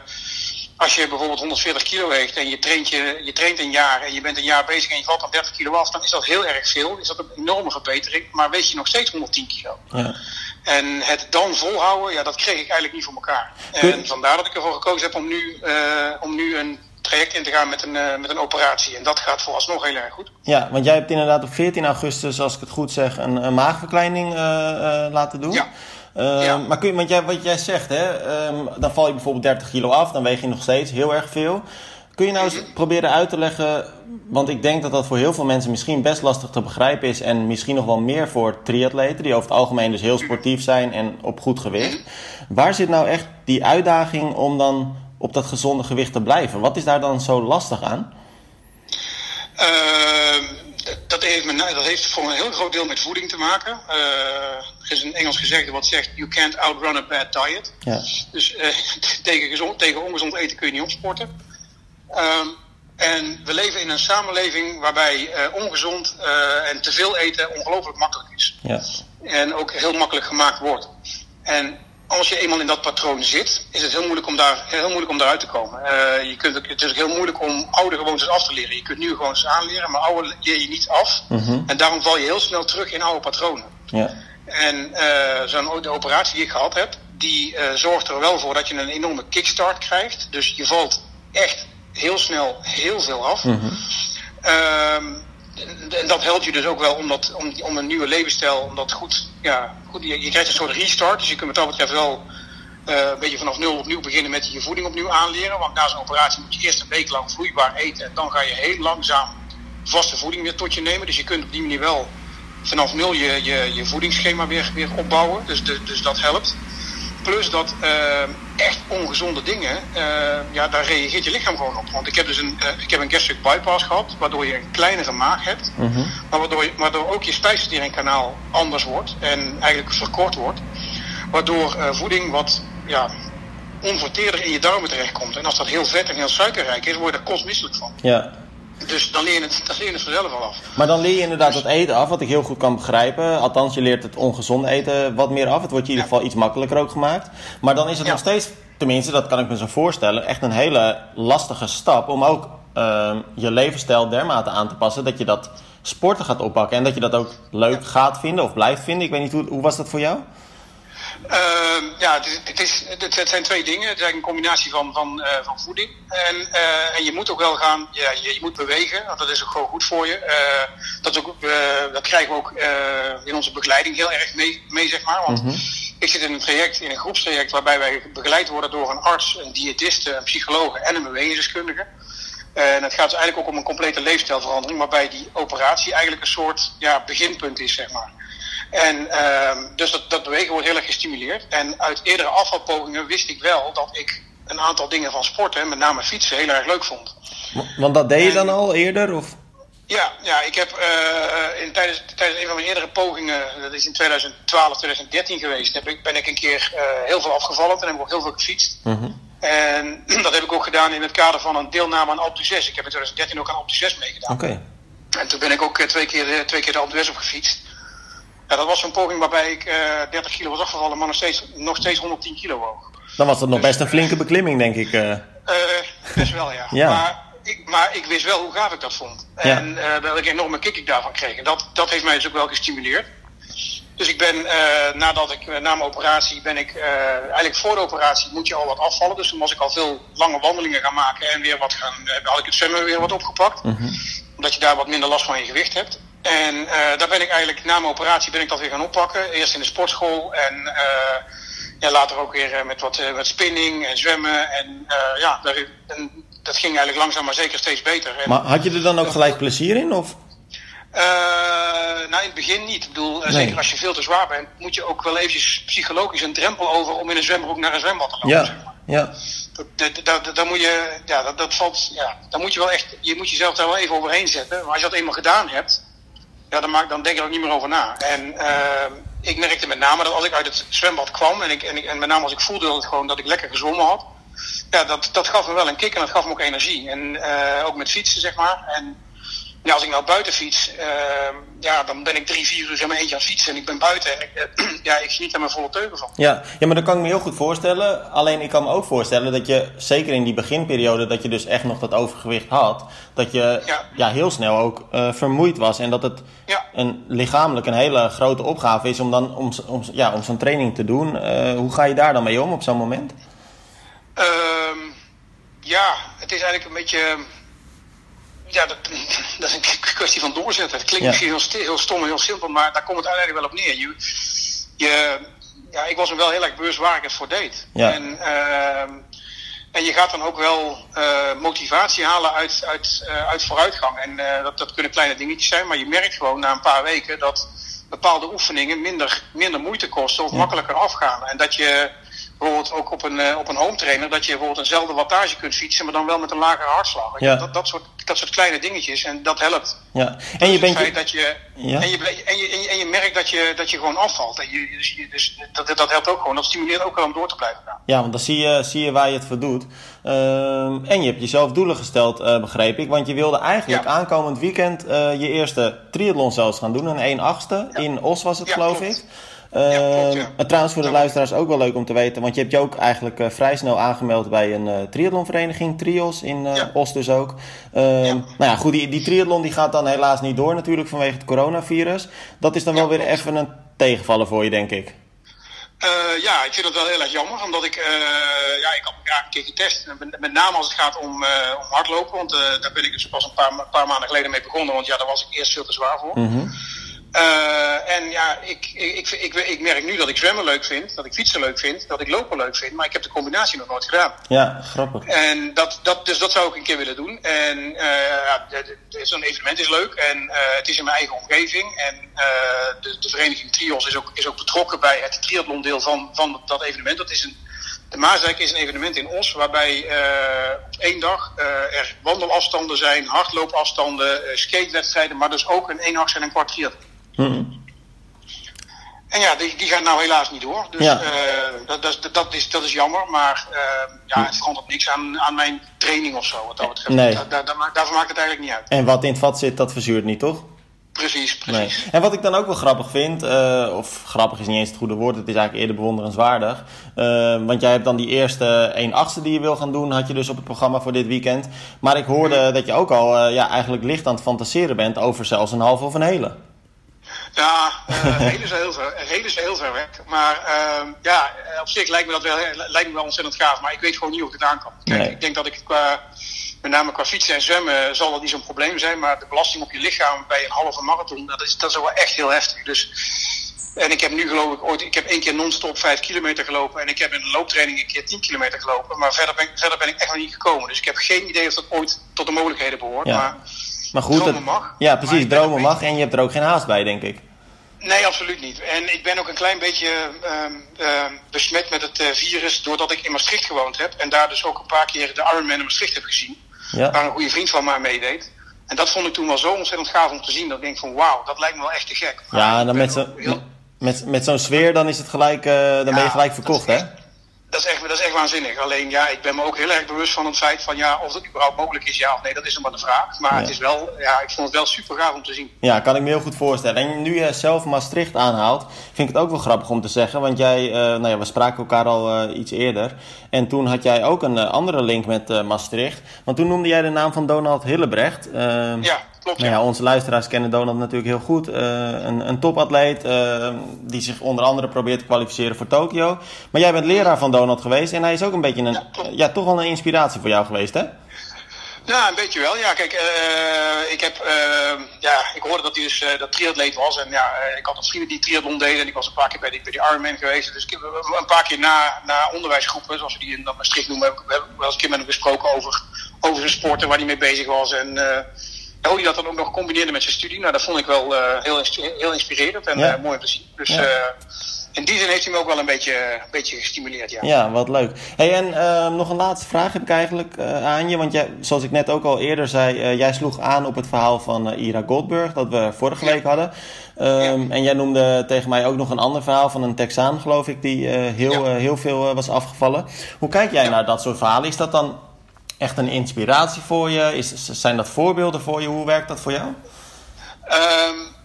als je bijvoorbeeld 140 kilo weegt en je traint, je, je traint een jaar en je bent een jaar bezig en je valt dan 30 kilo af, dan is dat heel erg veel. Is dat een enorme verbetering, maar weeg je nog steeds 110 kilo. Ja. En het dan volhouden, ja, dat kreeg ik eigenlijk niet voor elkaar. En vandaar dat ik ervoor gekozen heb om nu, uh, om nu een traject in te gaan met een, uh, met een operatie. En dat gaat vooralsnog heel erg goed. Ja, want jij hebt inderdaad op 14 augustus, als ik het goed zeg, een, een maagverkleining uh, uh, laten doen. Ja. Ja. Maar kun je, want jij, wat jij zegt, hè, um, dan val je bijvoorbeeld 30 kilo af, dan weeg je nog steeds heel erg veel. Kun je nou eens proberen uit te leggen, want ik denk dat dat voor heel veel mensen misschien best lastig te begrijpen is en misschien nog wel meer voor triatleten, die over het algemeen dus heel sportief zijn en op goed gewicht. Waar zit nou echt die uitdaging om dan op dat gezonde gewicht te blijven. Wat is daar dan zo lastig aan? Uh, dat, heeft dat heeft voor een heel groot deel met voeding te maken. Uh, Er is een Engels gezegde wat zegt: You can't outrun a bad diet. Ja. Dus tegen, gezond, tegen ongezond eten kun je niet opsporten. Um, en we leven in een samenleving waarbij ongezond en te veel eten ongelooflijk makkelijk is. Ja. En ook heel makkelijk gemaakt wordt. En als je eenmaal in dat patroon zit, is het heel moeilijk om, daar, heel moeilijk om daaruit te komen. Uh, je kunt, het is ook heel moeilijk om oude gewoontes af te leren. Je kunt nu gewoontes aanleren, maar oude leer je niet af. Mhm. En daarom val je heel snel terug in oude patronen. Ja. En uh, zo'n de operatie die ik gehad heb, die uh, zorgt er wel voor dat je een enorme kickstart krijgt. Dus je valt echt heel snel heel veel af. Mm en dat helpt je dus ook wel om, dat, om, om een nieuwe levensstijl, om dat goed, ja, goed je, je krijgt een soort restart. Dus je kunt wat dat betreft wel uh, een beetje vanaf nul opnieuw beginnen met je voeding opnieuw aanleren. Want na zo'n operatie moet je eerst een week lang vloeibaar eten. En dan ga je heel langzaam vaste voeding weer tot je nemen. Dus je kunt op die manier wel vanaf nul je, je, je voedingsschema weer, weer opbouwen. Dus, de, dus dat helpt. Plus dat uh, echt ongezonde dingen, uh, ja, daar reageert je lichaam gewoon op. Want ik heb dus een, uh, ik heb een gastric bypass gehad, waardoor je een kleinere maag hebt. Mm -hmm. Maar waardoor, je, waardoor ook je spijsverteringskanaal anders wordt en eigenlijk verkort wordt. Waardoor voeding wat ja, onverteerder in je darmen terechtkomt. En als dat heel vet en heel suikerrijk is, word je er kostmisselijk van. Ja. Dus dan leer je het, dan leer je het vanzelf al af. Maar dan leer je inderdaad het eten af, wat ik heel goed kan begrijpen. Althans, je leert het ongezonde eten wat meer af. Het wordt je in ieder geval iets makkelijker ook gemaakt. Maar dan is het nog steeds, tenminste, dat kan ik me zo voorstellen, echt een hele lastige stap om ook uh, je levensstijl dermate aan te passen dat je dat sporten gaat oppakken en dat je dat ook leuk gaat vinden of blijft vinden. Ik weet niet, hoe, hoe was dat voor jou? Uh, ja, het, is, het, is, het, zijn twee dingen. Het is eigenlijk een combinatie van, van, uh, van voeding. En, uh, en je moet ook wel gaan, ja, je, je, moet bewegen, want dat is ook gewoon goed voor je. Uh, dat, ook, dat krijgen we ook in onze begeleiding heel erg mee, mee zeg maar. Want mm -hmm. ik zit in een traject, in een groepstraject, waarbij wij begeleid worden door een arts, een diëtiste, een psycholoog en een bewegingsdeskundige. En het gaat dus eigenlijk ook om een complete leefstijlverandering, waarbij die operatie eigenlijk een soort ja, beginpunt is, zeg maar. En uh, dus dat, dat bewegen wordt heel erg gestimuleerd. En uit eerdere afvalpogingen wist ik wel dat ik een aantal dingen van sporten, met name fietsen, heel erg leuk vond. Want dat deed je dan al eerder? Of? Ja, ja, ik heb uh, in, tijdens, tijdens een van mijn eerdere pogingen, dat is in 2012, 2013 geweest, heb ik, ben ik een keer uh, heel veel afgevallen. en heb ik ook heel veel gefietst. Mm -hmm. En dat heb ik ook gedaan in het kader van een deelname aan Alpe 6. Ik heb in 2013 ook aan Alpe 6 meegedaan. Oké. Okay. En toen ben ik ook twee keer, twee keer de Alpe 6 op gefietst. Ja, dat was een poging waarbij ik uh, eh, 30 kilo was afgevallen, maar nog steeds, nog steeds 110 kilo woog. Dan was dat nog dus, best een flinke beklimming, denk ik. Uh. Uh, best wel, ja. ja. Maar, ik, maar ik wist wel hoe gaaf ik dat vond. En ja. dat ik enorme kick ik daarvan kreeg. En dat, dat heeft mij dus ook wel gestimuleerd. Dus ik ben, nadat ik, na mijn operatie, ben ik, eigenlijk voor de operatie moet je al wat afvallen. Dus toen was ik al veel lange wandelingen gaan maken en weer wat gaan, had ik het zwemmen weer wat opgepakt. Mm -hmm. Omdat je daar wat minder last van je gewicht hebt. En uh, daar ben ik eigenlijk na mijn operatie ben ik dat weer gaan oppakken. Eerst in de sportschool en uh, ja, later ook weer met wat met spinning en zwemmen. En ja, daar, en dat ging eigenlijk langzaam maar zeker steeds beter. En, maar had je er dan ook gelijk plezier in? Of? nou, in het begin niet. Ik bedoel, nee. zeker als je veel te zwaar bent, moet je ook wel eventjes psychologisch een drempel over om in een zwembroek naar een zwembad te lopen. Ja, zeg maar. ja. Dat, moet je, ja, dat, dat valt, ja, dan moet je wel echt, je moet jezelf daar wel even overheen zetten. Maar als je dat eenmaal gedaan hebt, ja, dan, maak, dan denk ik er ook niet meer over na. En uh, ik merkte met name dat als ik uit het zwembad kwam en, ik, en, ik, en met name als ik voelde dat, gewoon, dat ik lekker gezwommen had, ja, dat, dat gaf me wel een kick en dat gaf me ook energie. En uh, ook met fietsen, zeg maar. En ja, als ik nou buiten fiets, uh, ja, dan ben ik drie, vier uur in mijn eentje aan het fietsen en ik ben buiten en ik, uh, ja, ik geniet er mijn volle teugen van. Ja, ja, maar dat kan ik me heel goed voorstellen. Alleen ik kan me ook voorstellen dat je, zeker in die beginperiode, dat je dus echt nog dat overgewicht had, dat je ja. ja heel snel ook uh, vermoeid was en dat het ja. een, lichamelijk een hele grote opgave is om dan om, om, ja, om zo'n training te doen. hoe ga je daar dan mee om op zo'n moment? Um, ja, het is eigenlijk een beetje ja, dat, dat, is een kwestie van doorzetten. Het klinkt ja. misschien heel, heel stom en heel simpel, maar daar komt het uiteindelijk wel op neer. Je, je, ja, ik was me wel heel erg bewust waar ik het voor deed. Ja. En, uh, en je gaat dan ook wel uh, motivatie halen uit, uit, uh, uit vooruitgang. En uh, dat, dat kunnen kleine dingetjes zijn, maar je merkt gewoon na een paar weken dat bepaalde oefeningen minder, minder moeite kosten of ja. makkelijker afgaan. En dat je bijvoorbeeld ook op een, op een home trainer, dat je bijvoorbeeld eenzelfde wattage kunt fietsen, maar dan wel met een lagere hartslag. Ja. Dat, dat soort dat soort kleine dingetjes. En dat helpt. Ja. En je bent. Je... Dat je, ja. en, je, en, je, en, je, merkt dat je, dat je gewoon afvalt. En je, dus, dus dat, dat helpt ook gewoon. Dat stimuleert ook wel om door te blijven gaan. Ja, want dan zie je, zie je waar je het voor doet. Uh, en je hebt jezelf doelen gesteld, uh, begreep ik. Want je wilde eigenlijk aankomend weekend uh, je eerste triathlon zelfs gaan doen. Een 1 achtste. In Os was het, geloof ik. Uh, ja. Trouwens, voor de luisteraars ook wel leuk om te weten, want je hebt je ook eigenlijk uh, vrij snel aangemeld bij een uh, triathlonvereniging, Trios, in ja. Os dus ook. Ehm. Nou ja, goed, die, die triathlon die gaat dan helaas niet door natuurlijk vanwege het coronavirus. Dat is dan wel weer even een tegenvallen voor je, denk ik. ja, ik vind het wel heel erg jammer, omdat ik, ja, ik had ja, een keer getest, met, name als het gaat om, om hardlopen, want daar ben ik dus pas een paar, paar maanden geleden mee begonnen, want ja, daar was ik eerst veel te zwaar voor. Mm uh, en ja, ik, ik, ik, ik, merk nu dat ik zwemmen leuk vind, dat ik fietsen leuk vind, dat ik lopen leuk vind, maar ik heb de combinatie nog nooit gedaan. Ja, grappig. En dat, dat, dus dat zou ik een keer willen doen. En uh, zo'n evenement is leuk en uh, het is in mijn eigen omgeving. En de, de, vereniging Trios is ook, is ook betrokken bij het triathlondeel van, van dat evenement. Dat is een, de Maasdijk is een evenement in Os waarbij op één dag er wandelafstanden zijn, hardloopafstanden, skatewedstrijden, maar dus ook een eendags en een kwart triathlon. Hmm. En ja, die, die gaat nou helaas niet door. Dus ja. uh, dat, dat, dat, is, dat is jammer. Maar uh, ja, het verandert niks aan, aan mijn training of zo. Wat dat betreft. Nee. Da, da, da, daarvoor maakt het eigenlijk niet uit. En wat in het vat zit, dat verzuurt niet, toch? Precies, precies. Nee. En wat ik dan ook wel grappig vind, uh, of grappig is niet eens het goede woord, het is eigenlijk eerder bewonderenswaardig. Uh, want jij hebt dan die eerste 1 achtste die je wil gaan doen, had je dus op het programma voor dit weekend. Maar ik hoorde mm. dat je ook al uh, ja, eigenlijk licht aan het fantaseren bent over zelfs een halve of een hele. Ja, uh, heel is heel ver, heel is heel ver weg. Maar uh, ja, op zich lijkt me dat wel, lijkt me wel ontzettend gaaf. Maar ik weet gewoon niet of ik het aan kan. Kijk, nee. ik denk dat ik qua, met name qua fietsen en zwemmen, zal dat niet zo'n probleem zijn. Maar de belasting op je lichaam bij een halve marathon, dat is, dat is wel echt heel heftig. Dus, en ik heb nu geloof ik ooit, ik heb één keer non-stop 5 kilometer gelopen. En ik heb in de looptraining een keer 10 kilometer gelopen. Maar verder ben, verder ben ik echt nog niet gekomen. Dus ik heb geen idee of dat ooit tot de mogelijkheden behoort. Ja. Maar, maar goed, dromen het, mag. Ja, precies, dromen mag en je hebt er ook geen haast bij, denk ik. Nee, absoluut niet. En ik ben ook een klein beetje uh, uh, besmet met het uh, virus doordat ik in Maastricht gewoond heb. En daar dus ook een paar keer de Ironman in Maastricht heb gezien. Ja. Waar een goede vriend van mij meedeed. En dat vond ik toen wel zo ontzettend gaaf om te zien. Dat ik denk van wauw, dat lijkt me wel echt te gek. Maar ja, dan met, zo, heel... met, met zo'n sfeer dan is het gelijk, uh, dan ja, ben je gelijk verkocht, hè? Dat is, echt, dat is echt waanzinnig. Alleen ja, ik ben me ook heel erg bewust van het feit van ja, of het überhaupt mogelijk is, ja of nee, dat is nog maar de vraag. Maar ja. het is wel, ja, ik vond het wel super gaaf om te zien. Ja, kan ik me heel goed voorstellen. En nu je zelf Maastricht aanhaalt, vind ik het ook wel grappig om te zeggen. Want jij, uh, nou ja, we spraken elkaar al uh, iets eerder. En toen had jij ook een uh, andere link met Maastricht. Want toen noemde jij de naam van Donald Hillebrecht. Ehm, ja. Klopt, nou ja, onze luisteraars kennen Donald natuurlijk heel goed. Uh, een, een topatleet uh, die zich onder andere probeert te kwalificeren voor Tokio. Maar jij bent leraar van Donald geweest en hij is ook een beetje een, ja, ja toch wel een inspiratie voor jou geweest, hè? Ja, een beetje wel. Ja, kijk, uh, ik heb, uh, ja, ik hoorde dat hij dus uh, dat triatleet was. En ja, ik had een vrienden die triathlon deden. En ik was een paar keer bij die, bij die Ironman geweest. Dus ik heb een paar keer na, na onderwijsgroepen, zoals we die in Maastricht noemen, heb ik wel eens een keer met hem gesproken over, over zijn sport en waar hij mee bezig was. En hoe hij dat dan ook nog combineerde met zijn studie, nou, dat vond ik wel uh, heel, heel inspirerend en ja. uh, mooi om te zien. Dus ja. uh, in die zin heeft hij me ook wel een beetje, een beetje gestimuleerd, ja. Ja, wat leuk. Hey, en nog een laatste vraag heb ik eigenlijk aan je. Want jij, zoals ik net ook al eerder zei, jij sloeg aan op het verhaal van Ira Goldberg, dat we vorige week hadden. Um, en jij noemde tegen mij ook nog een ander verhaal van een Texaan, geloof ik, die heel, heel veel was afgevallen. Hoe kijk jij naar dat soort verhalen? Is dat dan echt een inspiratie voor je? Is, zijn dat voorbeelden voor je? Hoe werkt dat voor jou? Um,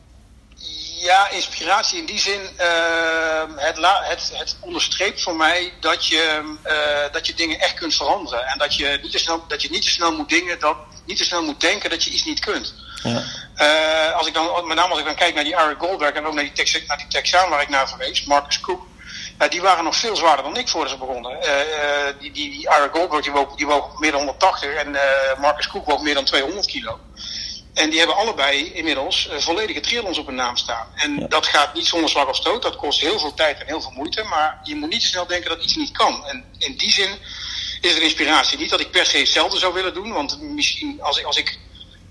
ja, inspiratie in die zin. Uh, het, het, het, onderstreept voor mij dat je, uh, dat je dingen echt kunt veranderen. En dat je niet te snel, dat je niet te snel moet dingen, dat, niet te snel moet denken dat je iets niet kunt. Ja. Uh, als ik dan, met name als ik dan kijk naar die Eric Goldberg en ook naar die, Tex, naar die Texaan waar ik naar verwees, Marcus Cook. Die waren nog veel zwaarder dan ik voordat ze begonnen. Uh, uh, die, die, die Ira Goldberg die woog, die woog meer dan 180 en Marcus Cook woog meer dan 200 kilo. En die hebben allebei inmiddels volledige triathlons op hun naam staan. En ja. dat gaat niet zonder slag of stoot. Dat kost heel veel tijd en heel veel moeite. Maar je moet niet te snel denken dat iets niet kan. En in die zin is er inspiratie. Niet dat ik per se hetzelfde zou willen doen. Want misschien als ik, als ik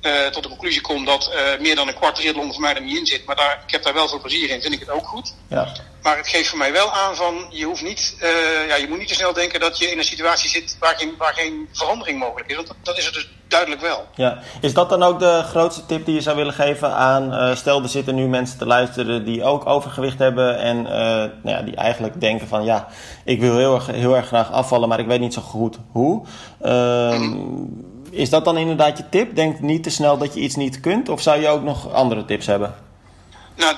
uh, tot de conclusie kom dat uh, meer dan een kwart triathlon voor mij er niet in zit. Maar daar, ik heb daar wel veel plezier in, vind ik het ook goed. Ja. maar het geeft voor mij wel aan van, je, hoeft niet, uh, ja, je moet niet te snel denken dat je in een situatie zit waar geen, waar geen verandering mogelijk is. Want dat, dat is het dus duidelijk wel. Ja. Is dat dan ook de grootste tip die je zou willen geven aan, stel er zitten nu mensen te luisteren die ook overgewicht hebben en nou ja, die eigenlijk denken van ja, ik wil heel erg, heel erg graag afvallen, maar ik weet niet zo goed hoe. Mm. Is dat dan inderdaad je tip? Denk niet te snel dat je iets niet kunt of zou je ook nog andere tips hebben? Nou,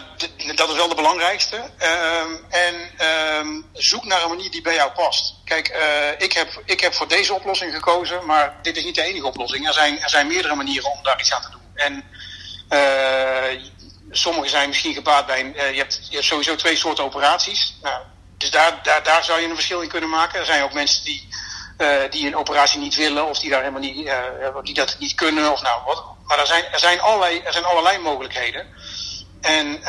dat is wel de belangrijkste. Uh, en uh, zoek naar een manier die bij jou past. Kijk, uh, ik, heb, ik heb voor deze oplossing gekozen, maar dit is niet de enige oplossing. Er zijn, er zijn meerdere manieren om daar iets aan te doen. En uh, sommige zijn misschien gebaat bij. Uh, je, hebt, je hebt sowieso twee soorten operaties. Nou, dus daar, daar, daar zou je een verschil in kunnen maken. Er zijn ook mensen die, die een operatie niet willen of die daar helemaal niet, die dat niet kunnen. Of nou, wat. Maar er zijn, er, zijn allerlei, er zijn allerlei mogelijkheden. En,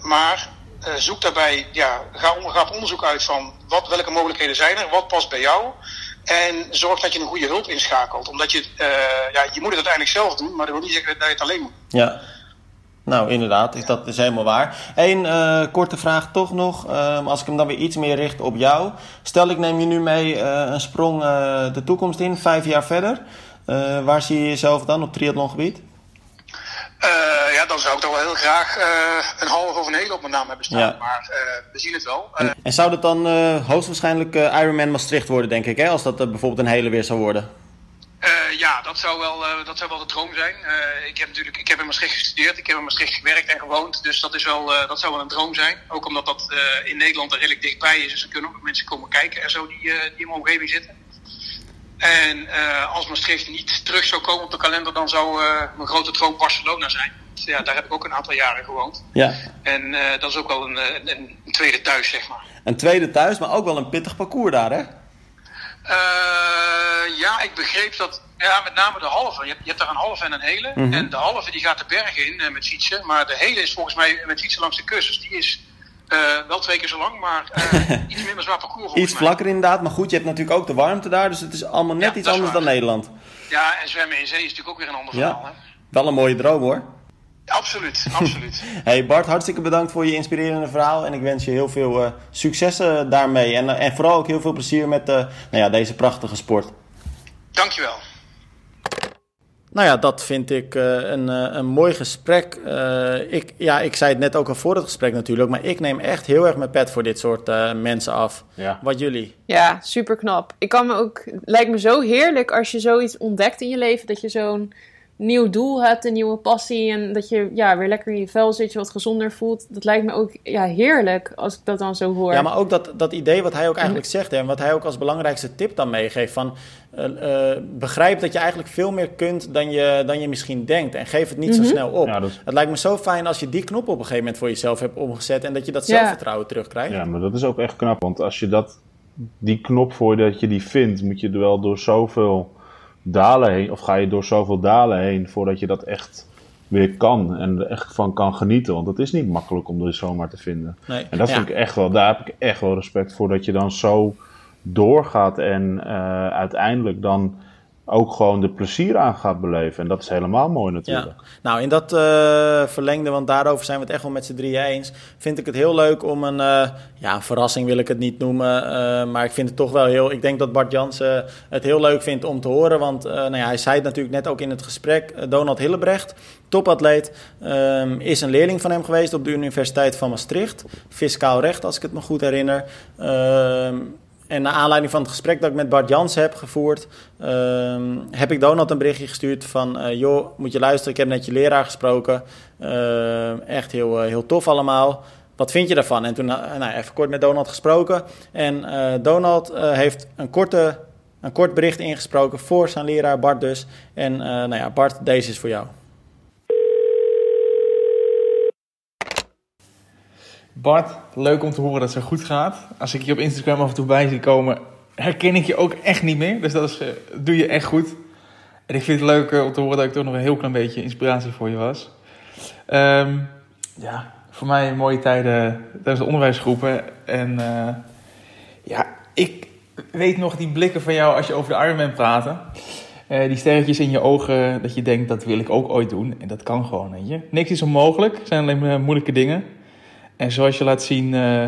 maar zoek daarbij, ja, ga, ga op onderzoek uit van wat, welke mogelijkheden zijn er, wat past bij jou. En zorg dat je een goede hulp inschakelt. Omdat je, ja, je moet het uiteindelijk zelf doen, maar dat wil niet zeggen dat je het alleen moet. Ja. Nou, inderdaad, dat is helemaal waar. Eén uh, korte vraag toch nog, uh, als ik hem dan weer iets meer richt op jou. Stel ik neem je nu mee uh, een sprong de toekomst in, vijf jaar verder. waar zie je jezelf dan op triathlongebied? Ja, dan zou ik toch wel heel graag een halve of een hele op mijn naam hebben staan. Ja. Maar we zien het wel. En, en, zou dat dan hoogstwaarschijnlijk Ironman Maastricht worden, denk ik, hè? als dat bijvoorbeeld een hele weer zou worden? Ja, dat zou wel, dat zou wel de droom zijn. ik heb natuurlijk ik heb in Maastricht gestudeerd, ik heb in Maastricht gewerkt en gewoond. Dus dat, is wel, dat zou wel een droom zijn. Ook omdat dat in Nederland er redelijk dichtbij is. Dus er kunnen ook mensen komen kijken en zo die, die in mijn omgeving zitten. En als Maastricht niet terug zou komen op de kalender, dan zou mijn grote droom Barcelona zijn. Ja, daar heb ik ook een aantal jaren gewoond. Ja. En dat is ook wel een, een, een, tweede thuis, zeg maar. Een tweede thuis, maar ook wel een pittig parcours daar, hè? Ja, ik begreep dat, ja, met name de halve. Je hebt, je hebt daar een halve en een hele. Mm -hmm. En de halve die gaat de bergen in met fietsen. Maar de hele is volgens mij met fietsen langs de kust. Dus die is uh, wel twee keer zo lang, maar iets minder zwaar parcours Iets vlakker inderdaad, maar goed, je hebt natuurlijk ook de warmte daar, dus het is allemaal net ja, iets anders dan Nederland. Ja, en zwemmen in zee is natuurlijk ook weer een ander ja. verhaal. Hè? Wel een mooie droom hoor. Absoluut, absoluut. hey Bart, hartstikke bedankt voor je inspirerende verhaal en ik wens je heel veel uh, successen daarmee en, en vooral ook heel veel plezier met nou ja, deze prachtige sport. Dankjewel. Nou ja, dat vind ik uh, een, een mooi gesprek. Uh, ik, ja, ik zei het net ook al voor het gesprek natuurlijk, maar ik neem echt heel erg mijn pet voor dit soort mensen af. Ja. Wat jullie? Ja, super knap. Ik kan me ook, lijkt me zo heerlijk als je zoiets ontdekt in je leven, dat je zo'n nieuw doel hebt, een nieuwe passie en dat je ja, weer lekker in je vel zit, je wat gezonder voelt. Dat lijkt me ook ja, heerlijk als ik dat dan zo hoor. Ja, maar ook dat, dat idee wat hij ook eigenlijk zegt hè, en wat hij ook als belangrijkste tip dan meegeeft van uh, uh, begrijp dat je eigenlijk veel meer kunt dan je, dan je misschien denkt en geef het niet Mhm. zo snel op. Ja, dat- Het lijkt me zo fijn als je die knop op een gegeven moment voor jezelf hebt omgezet en dat je dat zelfvertrouwen terugkrijgt. Ja, maar dat is ook echt knap. Want als je dat, die knop voor dat je die vindt, moet je er wel door zoveel dalen heen. Of ga je door zoveel dalen heen voordat je dat echt weer kan. En er echt van kan genieten. Want het is niet makkelijk om er zomaar te vinden. Nee. En dat Ja. vind ik echt wel, daar heb ik echt wel respect voor. Dat je dan zo doorgaat en eh, uiteindelijk dan ook gewoon de plezier aan gaat beleven. En dat is helemaal mooi natuurlijk. Ja, nou in dat eh, verlengde, want daarover zijn we het echt wel met z'n drieën eens, vind ik het heel leuk om een, eh, ja, verrassing wil ik het niet noemen, eh, maar ik vind het toch wel heel, ik denk dat Bart Jansen het heel leuk vindt om te horen, want nou ja, hij zei het natuurlijk net ook in het gesprek, Donald Hillebrecht, topatleet, ehm, is een leerling van hem geweest op de Universiteit van Maastricht, fiscaal recht als ik het me goed herinner. Ehm, en naar aanleiding van het gesprek dat ik met Bart Jans heb gevoerd, ehm, heb ik Donald een berichtje gestuurd van... eh, joh, moet je luisteren, ik heb net je leraar gesproken. Ehm, echt heel, eh, heel tof allemaal. Wat vind je daarvan? En toen eh, nou, even kort met Donald gesproken. En eh, Donald eh, heeft een, korte, een kort bericht ingesproken voor zijn leraar Bart dus. En eh, nou ja, Bart, deze is voor jou. Bart, leuk om te horen dat het zo goed gaat. Als ik je op Instagram af en toe bij zie komen, herken ik je ook echt niet meer. Dus dat is, eh, doe je echt goed. En ik vind het leuk eh, om te horen dat ik toch nog een heel klein beetje inspiratie voor je was. Ehm, ja, voor mij mooie tijden tijdens de onderwijsgroepen. En eh, ja, ik weet nog die blikken van jou als je over de Ironman praatte. Eh, die sterretjes in je ogen, dat je denkt, dat wil ik ook ooit doen. En dat kan gewoon, weet je. Niks is onmogelijk, het zijn alleen maar moeilijke dingen. En zoals je laat zien, uh,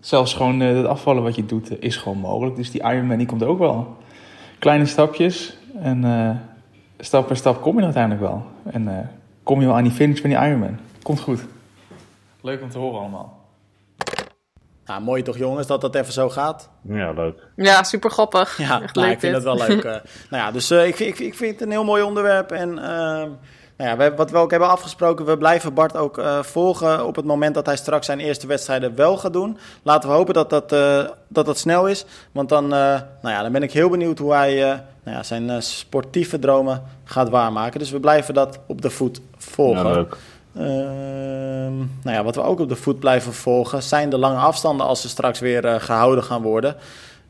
zelfs gewoon uh, het afvallen wat je doet, is gewoon mogelijk. Dus die Ironman die komt ook wel. Kleine stapjes en stap per stap kom je uiteindelijk wel. En kom je wel aan die finish van die Ironman. Komt goed. Leuk om te horen allemaal. Nou, mooi toch jongens dat dat even zo gaat. Ja, leuk. Ja, super grappig. Ja, Echt nou, leuk ik vind het wel leuk. nou ja, dus uh, ik, ik, ik vind het een heel mooi onderwerp. En uh, nou ja, we, wat we ook hebben afgesproken, we blijven Bart ook uh, volgen op het moment dat hij straks zijn eerste wedstrijden wel gaat doen. Laten we hopen dat dat, dat, dat snel is. Want dan, nou ja, dan ben ik heel benieuwd hoe hij nou ja, zijn sportieve dromen gaat waarmaken. Dus we blijven dat op de voet volgen. Ja, leuk. Ehm, nou ja, wat we ook op de voet blijven volgen zijn de lange afstanden als ze straks weer gehouden gaan worden.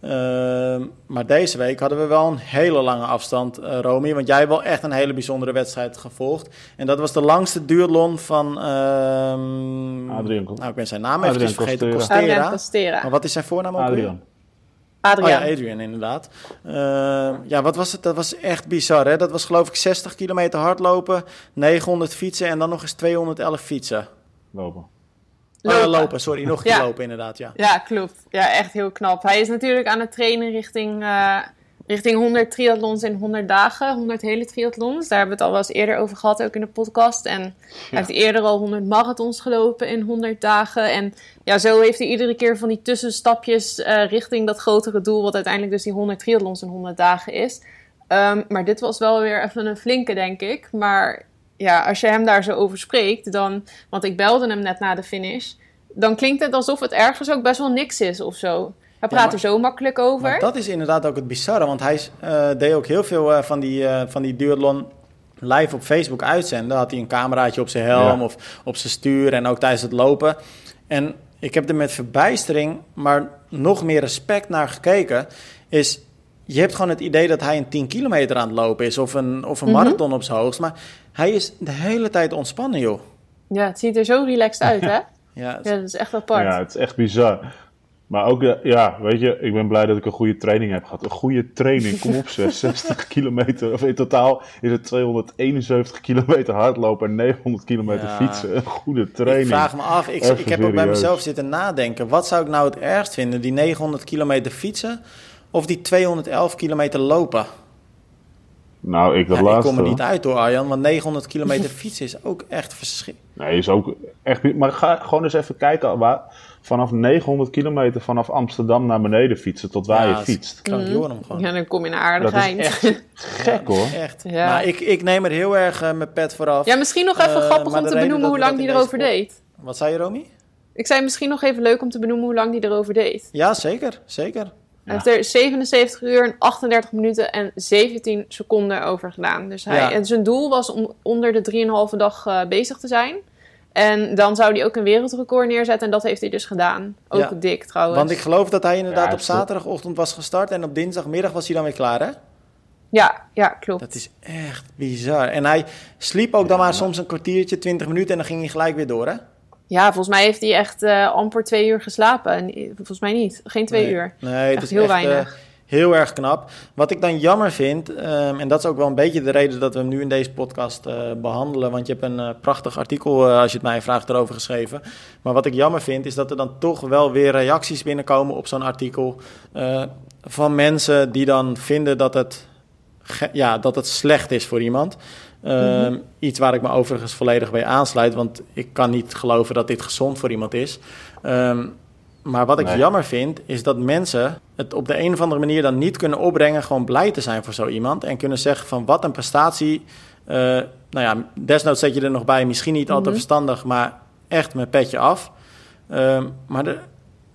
Ehm, maar deze week hadden we wel een hele lange afstand, uh, Romy. Want jij hebt wel echt een hele bijzondere wedstrijd gevolgd. En dat was de langste duurlon van... Um, Adrian. Nou, ik ben zijn naam even vergeten. Costera. Costera. Maar wat is zijn voornaam ook Adrian. Adrian. Oh ja, Adrian inderdaad. Uh, ja, wat was het? Dat was echt bizar. Hè? Dat was geloof ik 60 kilometer hardlopen, 900 fietsen en dan nog eens 211 fietsen. Lopen. Oh, lopen. lopen, sorry, nog een ja. lopen inderdaad, ja. Ja, klopt. Ja, echt heel knap. Hij is natuurlijk aan het trainen richting uh, richting 100 triathlons in 100 dagen, 100 hele triathlons. Daar hebben we het al wel eens eerder over gehad, ook in de podcast. En hij heeft eerder al 100 marathons gelopen in 100 dagen. En ja, zo heeft hij iedere keer van die tussenstapjes uh, richting dat grotere doel, wat uiteindelijk dus die 100 triathlons in 100 dagen is. Um, maar dit was wel weer even een flinke, denk ik. Maar ja, als je hem daar zo over spreekt, dan. Want ik belde hem net na de finish. Dan klinkt het alsof het ergens ook best wel niks is of zo. Hij praat er zo makkelijk over. dat is inderdaad ook het bizarre, want hij uh, deed ook heel veel uh, van die, uh, van die duathlon live op Facebook uitzenden. Had hij een cameraatje op zijn helm of op zijn stuur en ook tijdens het lopen. En ik heb er met verbijstering, maar nog meer respect naar gekeken. Is je hebt gewoon het idee dat hij een 10 kilometer aan het lopen is of een, of een mhm. marathon op zijn hoogst. Maar hij is de hele tijd ontspannen, joh. Ja, het ziet er zo relaxed uit, hè? ja, ja, dat is echt apart. Ja, het is echt bizar. Maar ook, eh, ja, weet je, ik ben blij dat ik een goede training heb gehad. Een goede training, kom op 60 kilometer. Of in totaal is het 271 kilometer hardlopen en 900 kilometer fietsen. Een goede training. Ik vraag me af, ik, ik heb ook bij mezelf zitten nadenken. Wat zou ik nou het ergst vinden? Die 900 kilometer fietsen of die 211 kilometer lopen? Nou, ik dat ja, laatste. Ik kom er niet uit door Arjan, want 900 kilometer fietsen is ook echt verschrikkelijk. Nee, is ook echt... Maar ga gewoon eens even kijken waar vanaf 900 kilometer vanaf Amsterdam naar beneden fietsen tot waar je fietst. Kan mm. gewoon. Ja, dan kom je naar aardigheid. Dat is echt gek hoor. Echt. Ja. Maar ik, ik neem er heel erg uh, mijn pet vooraf. Ja, misschien nog even uh, grappig om te benoemen hoe lang die erover deed. Wat zei je, Romy? Ik zei misschien nog even leuk om te benoemen hoe lang die erover deed. Ja, zeker. Zeker. Hij heeft er 77 uur en 38 minuten en 17 seconden over gedaan. Dus hij, en zijn doel was om onder de 3,5 dag uh, bezig te zijn. En dan zou hij ook een wereldrecord neerzetten. En dat heeft hij dus gedaan. Ook dik trouwens. Want ik geloof dat hij inderdaad op zaterdagochtend was gestart. En op dinsdagmiddag was hij dan weer klaar, hè? Ja, ja, klopt. Dat is echt bizar. En hij sliep ook dan maar soms een kwartiertje, 20 minuten. En dan ging hij gelijk weer door, hè? Ja, volgens mij heeft hij echt uh, amper twee uur geslapen. Volgens mij niet. Geen twee uur. Nee, het is heel echt, weinig. Uh, Heel erg knap. Wat ik dan jammer vind, um, en dat is ook wel een beetje de reden dat we hem nu in deze podcast uh, behandelen, want je hebt een prachtig artikel, als je het mij vraagt, erover geschreven. Maar wat ik jammer vind, is dat er dan toch wel weer reacties binnenkomen op zo'n artikel van mensen die dan vinden dat het, ja, dat het slecht is voor iemand. Um, Iets waar ik me overigens volledig bij aansluit, want ik kan niet geloven dat dit gezond voor iemand is. Um, maar wat ik jammer vind, is dat mensen het op de een of andere manier dan niet kunnen opbrengen, gewoon blij te zijn voor zo iemand. En kunnen zeggen van wat een prestatie. Uh, nou ja, desnoods zet je er nog bij, misschien niet altijd mhm. verstandig, maar echt met petje af. Uh, maar de,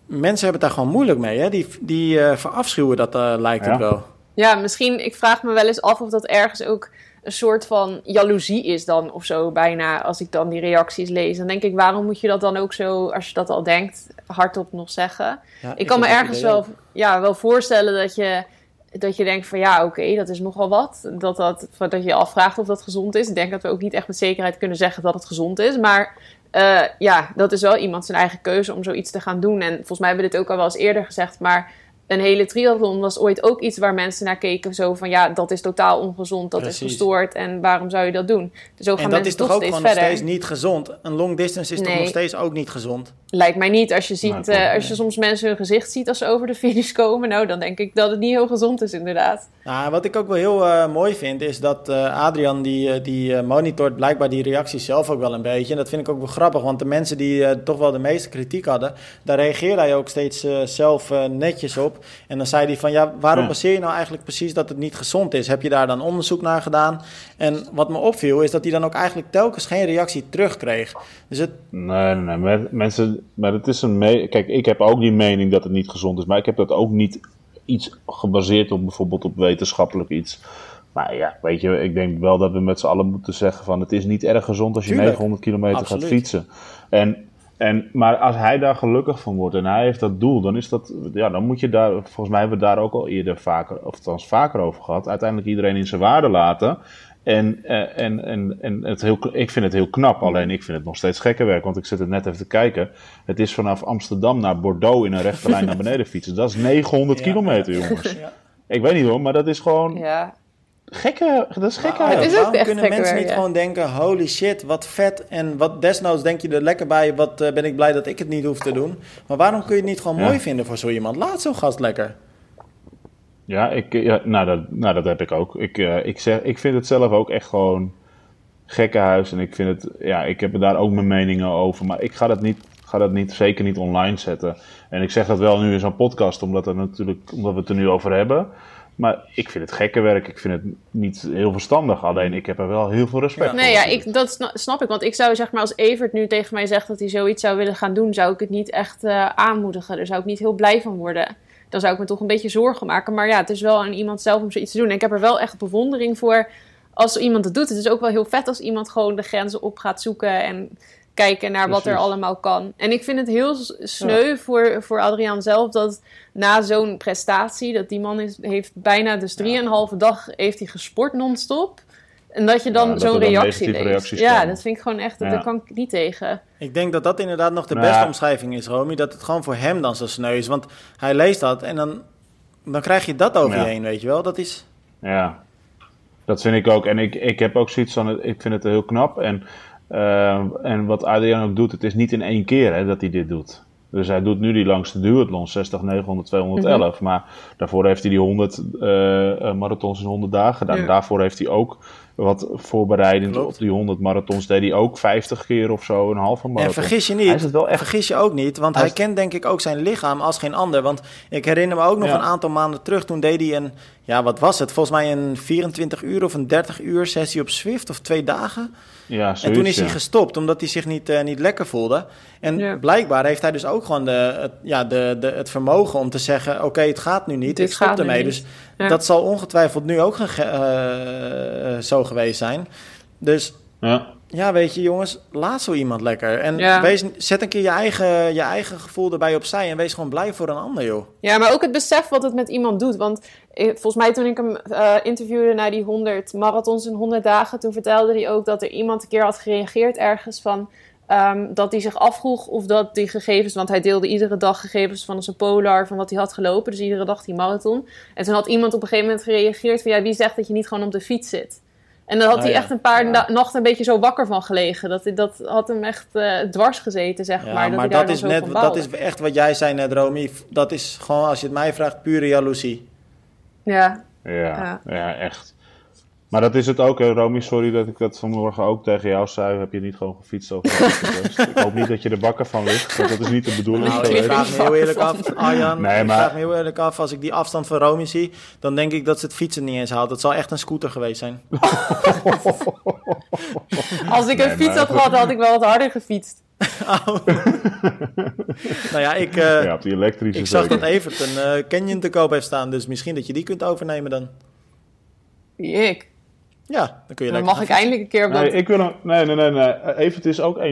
mensen hebben het daar gewoon moeilijk mee. Hè? Die, die uh, verafschuwen dat, uh, lijkt het wel. Ja, misschien, ik vraag me wel eens af of dat ergens ook een soort van jaloezie is dan of zo bijna als ik dan die reacties lees. Dan denk ik, waarom moet je dat dan ook zo, als je dat al denkt, hardop nog zeggen? ik kan me ergens wel, ja, wel voorstellen dat je, dat je denkt van ja, oké, dat is nogal wat. Dat, dat, dat je je afvraagt of dat gezond is. Ik denk dat we ook niet echt met zekerheid kunnen zeggen dat het gezond is. Maar uh, ja, dat is wel iemand zijn eigen keuze om zoiets te gaan doen. En volgens mij hebben we dit ook al wel eens eerder gezegd, maar een hele triathlon was ooit ook iets waar mensen naar keken. Zo van ja, dat is totaal ongezond, dat is gestoord en waarom zou je dat doen? Dus zo gaan en dat is toch ook gewoon nog steeds niet gezond. Een long distance is toch nog steeds ook niet gezond? Lijkt mij niet. Als je, ziet, uh, als je soms mensen hun gezicht ziet als ze over de finish komen, nou dan denk ik dat het niet heel gezond is inderdaad. Nou, wat ik ook wel heel uh, mooi vind is dat uh, Adrian die, die monitort blijkbaar die reacties zelf ook wel een beetje. En dat vind ik ook wel grappig, want de mensen die toch wel de meeste kritiek hadden, daar reageerde hij ook steeds zelf netjes op. En dan zei hij van, ja, waarom baseer je nou eigenlijk precies dat het niet gezond is? Heb je daar dan onderzoek naar gedaan? En wat me opviel is dat hij dan ook eigenlijk telkens geen reactie terugkreeg. Dus het... Nee, nee, nee. Mensen, maar het is een... Me Kijk, ik heb ook die mening dat het niet gezond is, maar ik heb dat ook niet iets gebaseerd op bijvoorbeeld op wetenschappelijk iets. Maar ja, weet je, ik denk wel dat we met z'n allen moeten zeggen van het is niet erg gezond als je 900 kilometer gaat fietsen. En en, maar als hij daar gelukkig van wordt en hij heeft dat doel, dan is dat, ja, dan moet je daar, volgens mij hebben we daar ook al eerder vaker, of althans vaker over gehad, uiteindelijk iedereen in zijn waarde laten. En, eh, en, en, en het heel, ik vind het heel knap, alleen ik vind het nog steeds gekke werk, want ik zit het net even te kijken. Het is vanaf Amsterdam naar Bordeaux in een rechte lijn naar beneden fietsen. Dat is 900 kilometer, jongens. Ja. Ik weet niet hoor, maar dat is gewoon. Ja gekke, dat is gekke. het is ook echt kunnen mensen niet gewoon denken, holy shit, wat vet. En wat desnoods denk je er lekker bij, wat uh, ben ik blij dat ik het niet hoef te doen. Maar waarom kun je het niet gewoon mooi vinden voor zo iemand? Laat zo'n gast lekker. Ja, ik, ja nou, dat, nou, dat heb ik ook. Ik, uh, ik, zeg, ik vind het zelf ook echt gewoon gekkenhuis. En ik vind het, ja, ik heb er daar ook mijn meningen over. Maar ik ga dat niet, ga dat niet, zeker niet online zetten. En ik zeg dat wel nu in zo'n podcast, omdat, er natuurlijk, omdat we het er nu over hebben. Maar ik vind het gekke werk. Ik vind het niet heel verstandig. Alleen ik heb er wel heel veel respect voor. Nee, ja, ik, dat snap ik. Want ik zou zeg maar, als Evert nu tegen mij zegt dat hij zoiets zou willen gaan doen, zou ik het niet echt uh, aanmoedigen. Daar zou ik niet heel blij van worden. Dan zou ik me toch een beetje zorgen maken. Maar ja, het is wel aan iemand zelf om zoiets te doen. En ik heb er wel echt bewondering voor als iemand het doet. Het is ook wel heel vet als iemand gewoon de grenzen op gaat zoeken en kijken naar wat er allemaal kan. En ik vind het heel sneu voor, voor Adriaan zelf dat na zo'n prestatie, dat die man is, heeft bijna dus drieënhalve dag heeft hij gesport non-stop. En dat je dan zo'n reactie leest. Ja, dat vind ik gewoon echt, daar kan ik niet tegen. Ik denk dat dat inderdaad nog de beste omschrijving is, Romy. Dat het gewoon voor hem dan zo sneu is. Want hij leest dat en dan, dan krijg je dat over je heen, weet je wel. Dat is... Ja, dat vind ik ook. En ik, ik heb ook zoiets van, ik vind het heel knap. En Ehm, en wat Adrian ook doet, het is niet in één keer hè, dat hij dit doet. Dus hij doet nu die langste duathlon, 60, 900, 211. Maar daarvoor heeft hij die 100 uh, eh, marathons in 100 dagen gedaan. Daarvoor heeft hij ook wat voorbereidend op die 100 marathons. Deed hij ook 50 keer of zo een halve marathon. En vergis je niet, wel echt... vergis je ook niet, want hij, kent denk ik ook zijn lichaam als geen ander. Want ik herinner me ook nog een aantal maanden terug, toen deed hij een, ja wat was het? Volgens mij een 24 uur of een 30 uur sessie op Swift of twee dagen. Ja, zoiets, en toen is hij gestopt, omdat hij zich niet, uh, niet lekker voelde. En blijkbaar heeft hij dus ook gewoon de, het, ja, de, de, het vermogen om te zeggen... oké, het gaat nu niet, Dit ik stop ermee. Dus dat zal ongetwijfeld nu ook uh, zo geweest zijn. Dus ja. ja, weet je jongens, laat zo iemand lekker. En wees, zet een keer je eigen, je eigen gevoel erbij opzij... en wees gewoon blij voor een ander, joh. Ja, maar ook het besef wat het met iemand doet. Want volgens mij toen ik hem uh, interviewde naar die 100 marathons in 100 dagen, toen vertelde hij ook dat er iemand een keer had gereageerd ergens van. Um, dat hij zich afvroeg of dat die gegevens, want hij deelde iedere dag gegevens van zijn polar, van wat hij had gelopen, dus iedere dag die marathon. En toen had iemand op een gegeven moment gereageerd van ja, wie zegt dat je niet gewoon op de fiets zit? En dan had oh hij echt een paar nachten een beetje zo wakker van gelegen. Dat, dat had hem echt uh, dwars gezeten, zeg maar. Dat maar dat, is net, dat is echt wat jij zei net, Romy. Dat is gewoon, als je het mij vraagt, pure jaloezie. Ja. Ja, ja. echt. Maar dat is het ook, hè, Romy. Sorry dat ik dat vanmorgen ook tegen jou zei. Heb je niet gewoon gefietst over Ik hoop niet dat je er bakken van ligt. Want dat is niet de bedoeling. Nou, ik vraag me heel eerlijk af, Arjan. Nee, maar... Ik vraag me heel eerlijk af, als ik die afstand van Romy zie... dan denk ik dat ze het fietsen niet eens haalt. Dat zal echt een scooter geweest zijn. als ik een fiets had gehad, had ik wel wat harder gefietst. Oh. nou ja, ik, uh, ja, die elektrische ik zag dat Evert een uh, Canyon te koop heeft staan. Dus misschien dat je die kunt overnemen dan. Ik? Ja, dan kun je Dan mag ik eindelijk een keer op nee, dat... Ik wil een, nee, nee, nee, nee. Evert is ook 1,89,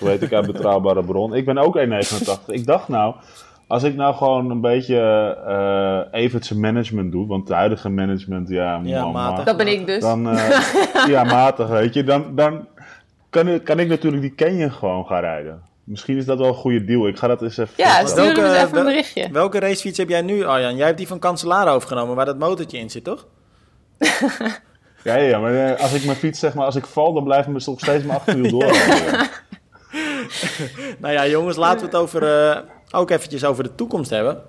weet ik, uit betrouwbare bron. Ik ben ook 1,89. Ik dacht nou, als ik nou gewoon een beetje uh, Evert's management doe, want de huidige management, ja... Ja, matig. Dat ben ik dus. Dan, ja, matig, weet je. Dan, dan kan, kan ik natuurlijk die Canyon gewoon gaan rijden. Misschien is dat wel een goede deal. Ik ga dat eens even... Ja, stuur welke, eens even een berichtje. Welke racefiets heb jij nu, Arjan? Jij hebt die van Cancellara overgenomen, waar dat motortje in zit, toch? ja, ja, maar eh, als ik mijn fiets, zeg maar, als ik val, dan blijft me nog steeds mijn achterwiel door. nou ja, jongens, laten we het over, uh, ook eventjes over de toekomst hebben.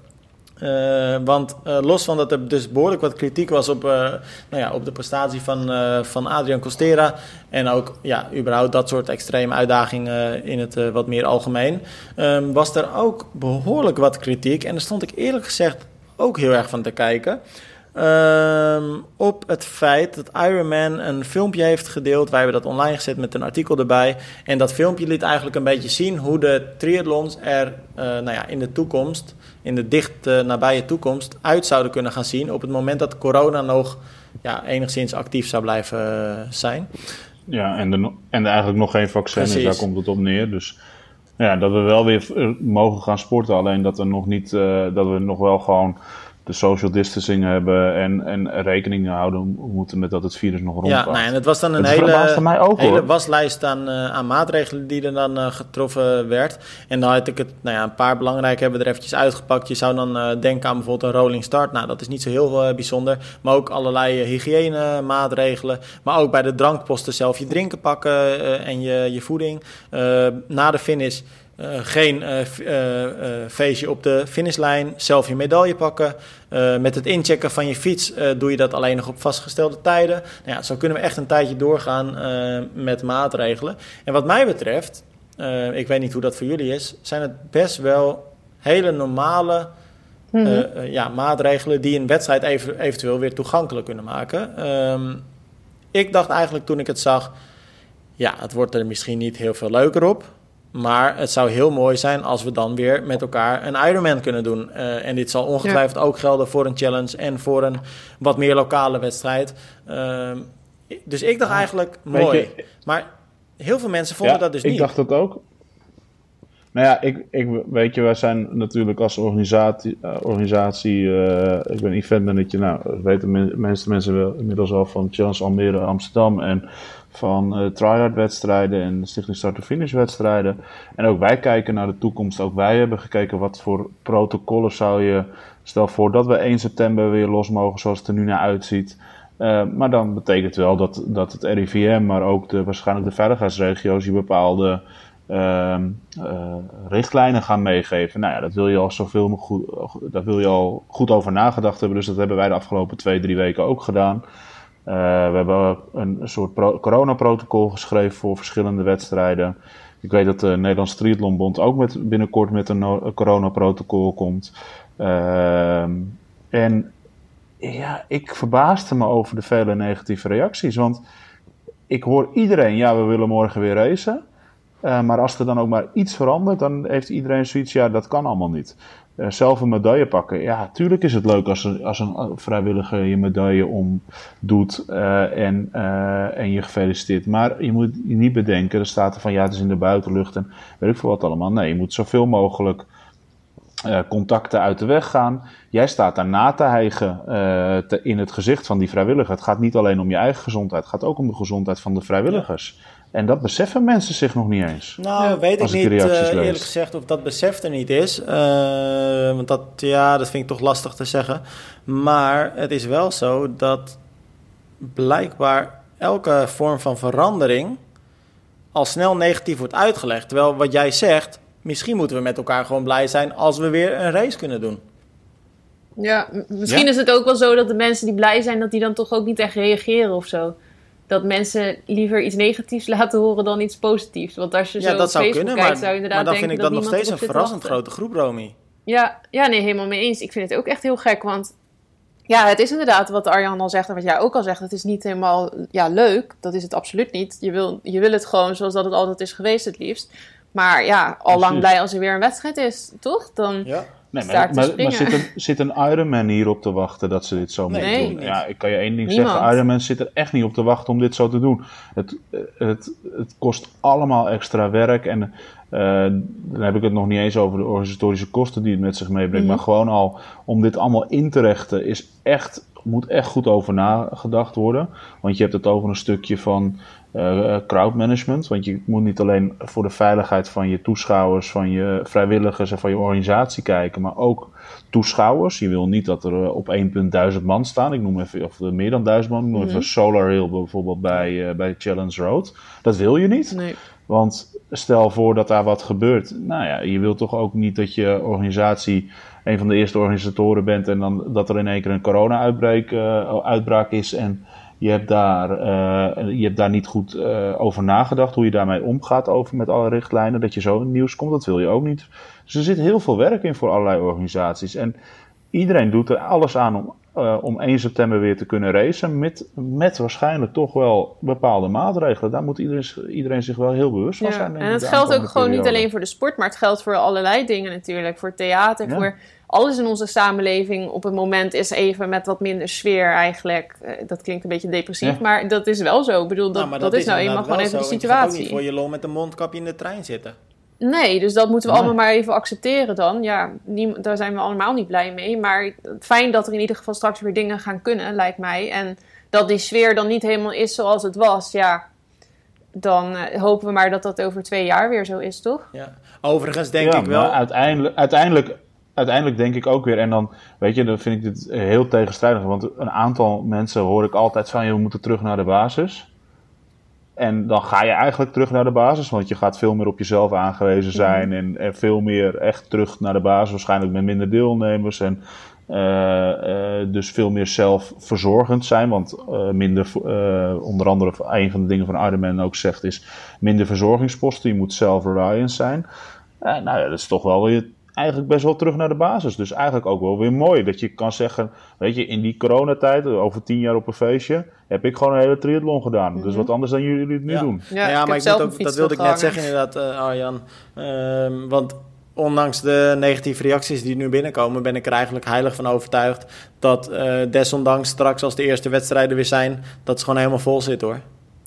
Uh, want los van dat er dus behoorlijk wat kritiek was op, nou ja, op de prestatie van, van Adrian Costera. En ook ja, überhaupt dat soort extreme uitdagingen in het wat meer algemeen. Um, was er ook behoorlijk wat kritiek. En daar stond ik eerlijk gezegd ook heel erg van te kijken. Um, op het feit dat Ironman een filmpje heeft gedeeld. Wij hebben dat online gezet met een artikel erbij. En dat filmpje liet eigenlijk een beetje zien hoe de triathlons er uh, nou ja, in de toekomst, in de dicht nabije toekomst, uit zouden kunnen gaan zien. Op het moment dat corona nog ja, enigszins actief zou blijven uh, zijn. Ja, en, er, en er eigenlijk nog geen vaccin is, daar komt het op neer. Dus ja, dat we wel weer eh, mogen gaan sporten. Alleen dat, er nog niet, uh, dat we nog wel gewoon de social distancing hebben en, en rekening houden moeten met dat het virus nog rond Ja, en het was dan een hele, mij ook, hele waslijst aan, uh, aan maatregelen die er dan uh, getroffen werd. En dan had ik het, nou ja, een paar belangrijke hebben we er eventjes uitgepakt. Je zou dan uh, denken aan bijvoorbeeld een rolling start. Nou, dat is niet zo heel bijzonder. Maar ook allerlei hygiëne maatregelen. Maar ook bij de drankposten zelf je drinken pakken en je, je voeding. na de finish uh, geen uh, uh, feestje op de finishlijn, zelf je medaille pakken. Met het inchecken van je fiets doe je dat alleen nog op vastgestelde tijden. Nou ja, zo kunnen we echt een tijdje doorgaan met maatregelen. En wat mij betreft, ik weet niet hoe dat voor jullie is, zijn het best wel hele normale mm -hmm. ja, maatregelen die een wedstrijd even, eventueel weer toegankelijk kunnen maken. Um, ik dacht eigenlijk toen ik het zag, ja, het wordt er misschien niet heel veel leuker op. Maar het zou heel mooi zijn als we dan weer met elkaar een Ironman kunnen doen. Uh, en dit zal ongetwijfeld ook gelden voor een challenge en voor een wat meer lokale wedstrijd. Uh, dus ik dacht eigenlijk mooi. Je, maar heel veel mensen vonden ja, dat dus niet. Ik dacht dat ook. Nou ja, ik, ik, weet je, wij zijn natuurlijk als organisatie, uh, organisatie uh, ik ben event manager, nou, weten de meeste mensen wel inmiddels al van Challenge Almere Amsterdam en van uh, try wedstrijden en Stichting Start-to-Finish wedstrijden. En ook wij kijken naar de toekomst. Ook wij hebben gekeken wat voor protocollen zou je... Stel voor dat we 1 september weer los mogen zoals het er nu naar uitziet. Uh, maar dan betekent wel dat, dat het RIVM, maar ook de, waarschijnlijk de veiligheidsregio's... die bepaalde uh, uh, richtlijnen gaan meegeven. Nou ja, dat wil je al zoveel goed, daar wil je al goed over nagedacht hebben. Dus dat hebben wij de afgelopen twee, drie weken ook gedaan. Uh, we hebben een soort coronaprotocol geschreven voor verschillende wedstrijden. Ik weet dat de Nederlandse Triathlonbond ook met, binnenkort met een, coronaprotocol komt. Uh, en ja, ik verbaasde me over de vele negatieve reacties. Want ik hoor iedereen, ja, we willen morgen weer racen. Uh, maar als er dan ook maar iets verandert, dan heeft iedereen zoiets, ja, dat kan allemaal niet. Uh, zelf een medaille pakken. Ja, tuurlijk is het leuk als, een, als een vrijwilliger je medaille omdoet uh, en, en je gefeliciteerd. Maar je moet je niet bedenken, er staat er van ja, het is in de buitenlucht en weet ik veel wat allemaal. Nee, je moet zoveel mogelijk contacten uit de weg gaan. Jij staat daar na te hijgen te, in het gezicht van die vrijwilliger. Het gaat niet alleen om je eigen gezondheid, het gaat ook om de gezondheid van de vrijwilligers. En dat beseffen mensen zich nog niet eens. Nou, ja, weet ik niet uh, eerlijk gezegd of dat besef er niet is. Uh, want dat, ja, dat vind ik toch lastig te zeggen. Maar het is wel zo dat blijkbaar elke vorm van verandering al snel negatief wordt uitgelegd. Terwijl wat jij zegt, misschien moeten we met elkaar gewoon blij zijn als we weer een race kunnen doen. Ja, misschien ja? is het ook wel zo dat de mensen die blij zijn, dat die dan toch ook niet echt reageren of zo dat mensen liever iets negatiefs laten horen dan iets positiefs. Want als je ja, zo dat zou kunnen, kijkt, maar, zou je inderdaad maar dan denken vind ik dat, dat nog steeds een verrassend wachten. grote groep, Romy. Ja, ja, nee, helemaal mee eens. Ik vind het ook echt heel gek, want ja, het is inderdaad wat Arjan al zegt en wat jij ook al zegt. Het is niet helemaal ja, leuk. Dat is het absoluut niet. Je wil, je wil het gewoon zoals dat het altijd is geweest, het liefst. Maar ja, al lang blij als er weer een wedstrijd is, toch? Dan ja. Nee, maar, maar, maar, zit, een, zit een Ironman hier op te wachten dat ze dit zo moeten Nee, doen? Ja, ik kan je één ding Niemand. zeggen. Ironman zit er echt niet op te wachten om dit zo te doen. Het, het, het kost allemaal extra werk. En eh, dan heb ik het nog niet eens over de organisatorische kosten die het met zich meebrengt. Mhm. Maar gewoon al om dit allemaal in te richten is echt moet echt goed over nagedacht worden. Want je hebt het over een stukje van uh, crowd management. Want je moet niet alleen voor de veiligheid van je toeschouwers, van je vrijwilligers en van je organisatie kijken, maar ook toeschouwers. Je wil niet dat er op één punt duizend man staan. Ik noem even, of meer dan duizend man. Ik noem even mhm. Solar Hill bijvoorbeeld bij, bij Challenge Road. Dat wil je niet. Nee. Want stel voor dat daar wat gebeurt. Nou ja, je wilt toch ook niet dat je organisatie een van de eerste organisatoren bent en dan dat er in één keer een corona-uitbraak uh, uitbraak is en je hebt daar, uh, je hebt daar niet goed uh, over nagedacht hoe je daarmee omgaat over met alle richtlijnen, dat je zo in het nieuws komt, dat wil je ook niet. Dus er zit heel veel werk in voor allerlei organisaties en iedereen doet er alles aan om uh, om 1 september weer te kunnen racen. Met, met waarschijnlijk toch wel bepaalde maatregelen. Daar moet iedereen, iedereen zich wel heel bewust van zijn. En het geldt ook gewoon niet alleen voor de sport, maar het geldt voor allerlei dingen natuurlijk. Voor theater, voor alles in onze samenleving op het moment is even met wat minder sfeer eigenlijk. Eh, dat klinkt een beetje depressief, maar dat is wel zo. Ik bedoel, dat, nou, dat, is nou eenmaal gewoon even de situatie. Je niet voor je lol met een mondkapje in de trein zitten. Nee, dus dat moeten we allemaal maar even accepteren dan. Ja, daar zijn we allemaal niet blij mee. Maar fijn dat er in ieder geval straks weer dingen gaan kunnen, lijkt mij. En dat die sfeer dan niet helemaal is zoals het was, ja. Dan uh, hopen we maar dat dat over twee jaar weer zo is, toch? Ja. Overigens denk ik wel. Uiteindelijk, uiteindelijk, uiteindelijk denk ik ook weer. En dan, weet je, dan vind ik dit heel tegenstrijdig. Want een aantal mensen hoor ik altijd van: je we moeten terug naar de basis. En dan ga je eigenlijk terug naar de basis, want je gaat veel meer op jezelf aangewezen zijn en, en veel meer echt terug naar de basis, waarschijnlijk met minder deelnemers en uh, uh, dus veel meer zelfverzorgend zijn, want uh, minder, onder andere een van de dingen van Ironman ook zegt is minder verzorgingsposten, je moet self-reliant zijn. nou ja, dat is toch wel weer eigenlijk best wel terug naar de basis. Dus eigenlijk ook wel weer mooi dat je kan zeggen, weet je, in die coronatijd, over tien jaar op een feestje, heb ik gewoon een hele triathlon gedaan. Dus mhm. wat anders dan jullie het nu doen. Ja, ja maar ik moet ook, dat wilde ik net zeggen inderdaad, uh, Arjan. Uh, want ondanks de negatieve reacties die nu binnenkomen, ben ik er eigenlijk heilig van overtuigd dat uh, desondanks straks als de eerste wedstrijden weer zijn, dat ze gewoon helemaal vol zit hoor.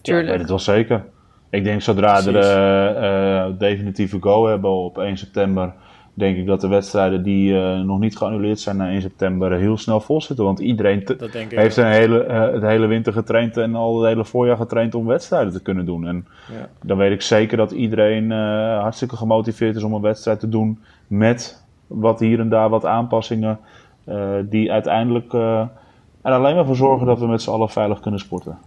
Tuurlijk. Ja, dat wel zeker. Ik denk zodra we de definitieve go hebben op 1 september denk ik dat de wedstrijden die uh, nog niet geannuleerd zijn na 1 september heel snel vol zitten. Want iedereen heeft een hele, uh, het hele winter getraind en al het hele voorjaar getraind om wedstrijden te kunnen doen. En ja. dan weet ik zeker dat iedereen uh, hartstikke gemotiveerd is om een wedstrijd te doen met wat hier en daar wat aanpassingen. die uiteindelijk er alleen maar voor zorgen dat we met z'n allen veilig kunnen sporten.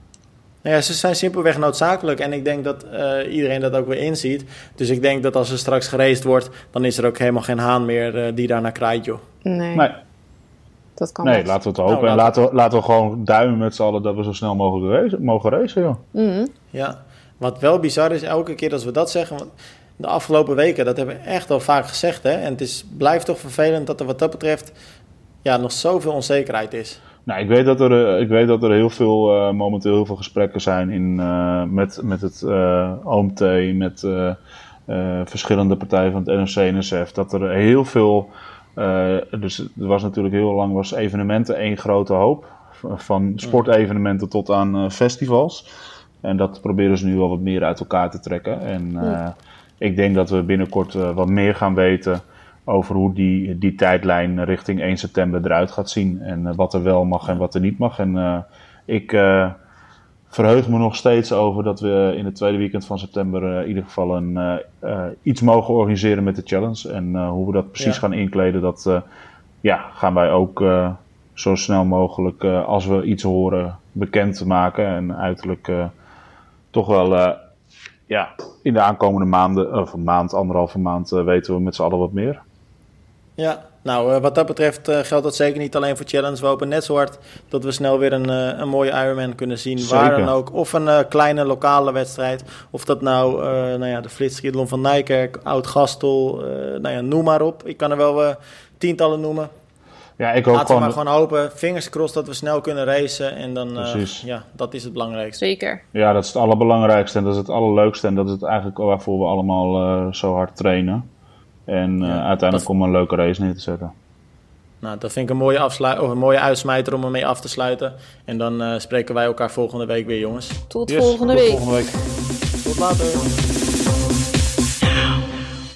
Nou ja, ze zijn simpelweg noodzakelijk. En ik denk dat uh, iedereen dat ook weer inziet. Dus ik denk dat als er straks gereisd wordt, dan is er ook helemaal geen haan meer uh, die daarnaar kraait, joh. Nee. nee. Dat kan Nee, laten we het hopen. Nou, en laten we, laten we gewoon duimen met z'n allen dat we zo snel mogelijk racen, mogen racen, joh. Mm Ja, wat wel bizar is, elke keer als we dat zeggen... Want de afgelopen weken, dat hebben we echt al vaak gezegd, hè. En het is, blijft toch vervelend dat er wat dat betreft... Ja, nog zoveel onzekerheid is. Nou, ik weet dat er, eh, ik weet dat er heel veel, uh, momenteel heel veel gesprekken zijn in, uh, met, met het uh, OMT, met verschillende partijen van het NRC en NSF. Dat er heel veel, dus er was natuurlijk heel lang was evenementen één grote hoop. Van sportevenementen tot aan festivals. En dat proberen ze nu wel wat meer uit elkaar te trekken. En ik denk dat we binnenkort wat meer gaan weten over hoe die, die tijdlijn richting 1 september eruit gaat zien. En uh, wat er wel mag en wat er niet mag. En uh, ik uh, verheug me nog steeds over dat we in het tweede weekend van september in ieder geval een, iets mogen organiseren met de challenge. En hoe we dat precies ja. gaan inkleden, dat ja, gaan wij ook zo snel mogelijk, als we iets horen, bekend maken. En uiterlijk toch wel ja, in de aankomende maanden, of een maand, anderhalve maand, weten we met z'n allen wat meer. Ja, nou, uh, wat dat betreft uh, geldt dat zeker niet alleen voor Challenge. We hopen net zo hard dat we snel weer een, uh, een mooie Ironman kunnen zien. Zeker. Waar dan ook. Of een kleine lokale wedstrijd. Of dat nou, nou ja, de Flitstriathlon van Nijkerk, Oud-Gastel, nou ja, noem maar op. Ik kan er wel tientallen noemen. Ja, ik hoop Laten gewoon... we maar gewoon hopen. Fingers crossed dat we snel kunnen racen. En dan, ja, dat is het belangrijkste. Zeker. Ja, dat is het allerbelangrijkste. En dat is het allerleukste. En dat is het eigenlijk waarvoor we allemaal zo hard trainen. En ja, uh, uiteindelijk om een leuke race neer te zetten. Nou, dat vind ik een mooie, afsluit of een mooie uitsmijter om ermee af te sluiten. En dan uh, spreken wij elkaar volgende week weer, jongens. Tot, yes, volgende, tot week. volgende week. Tot later.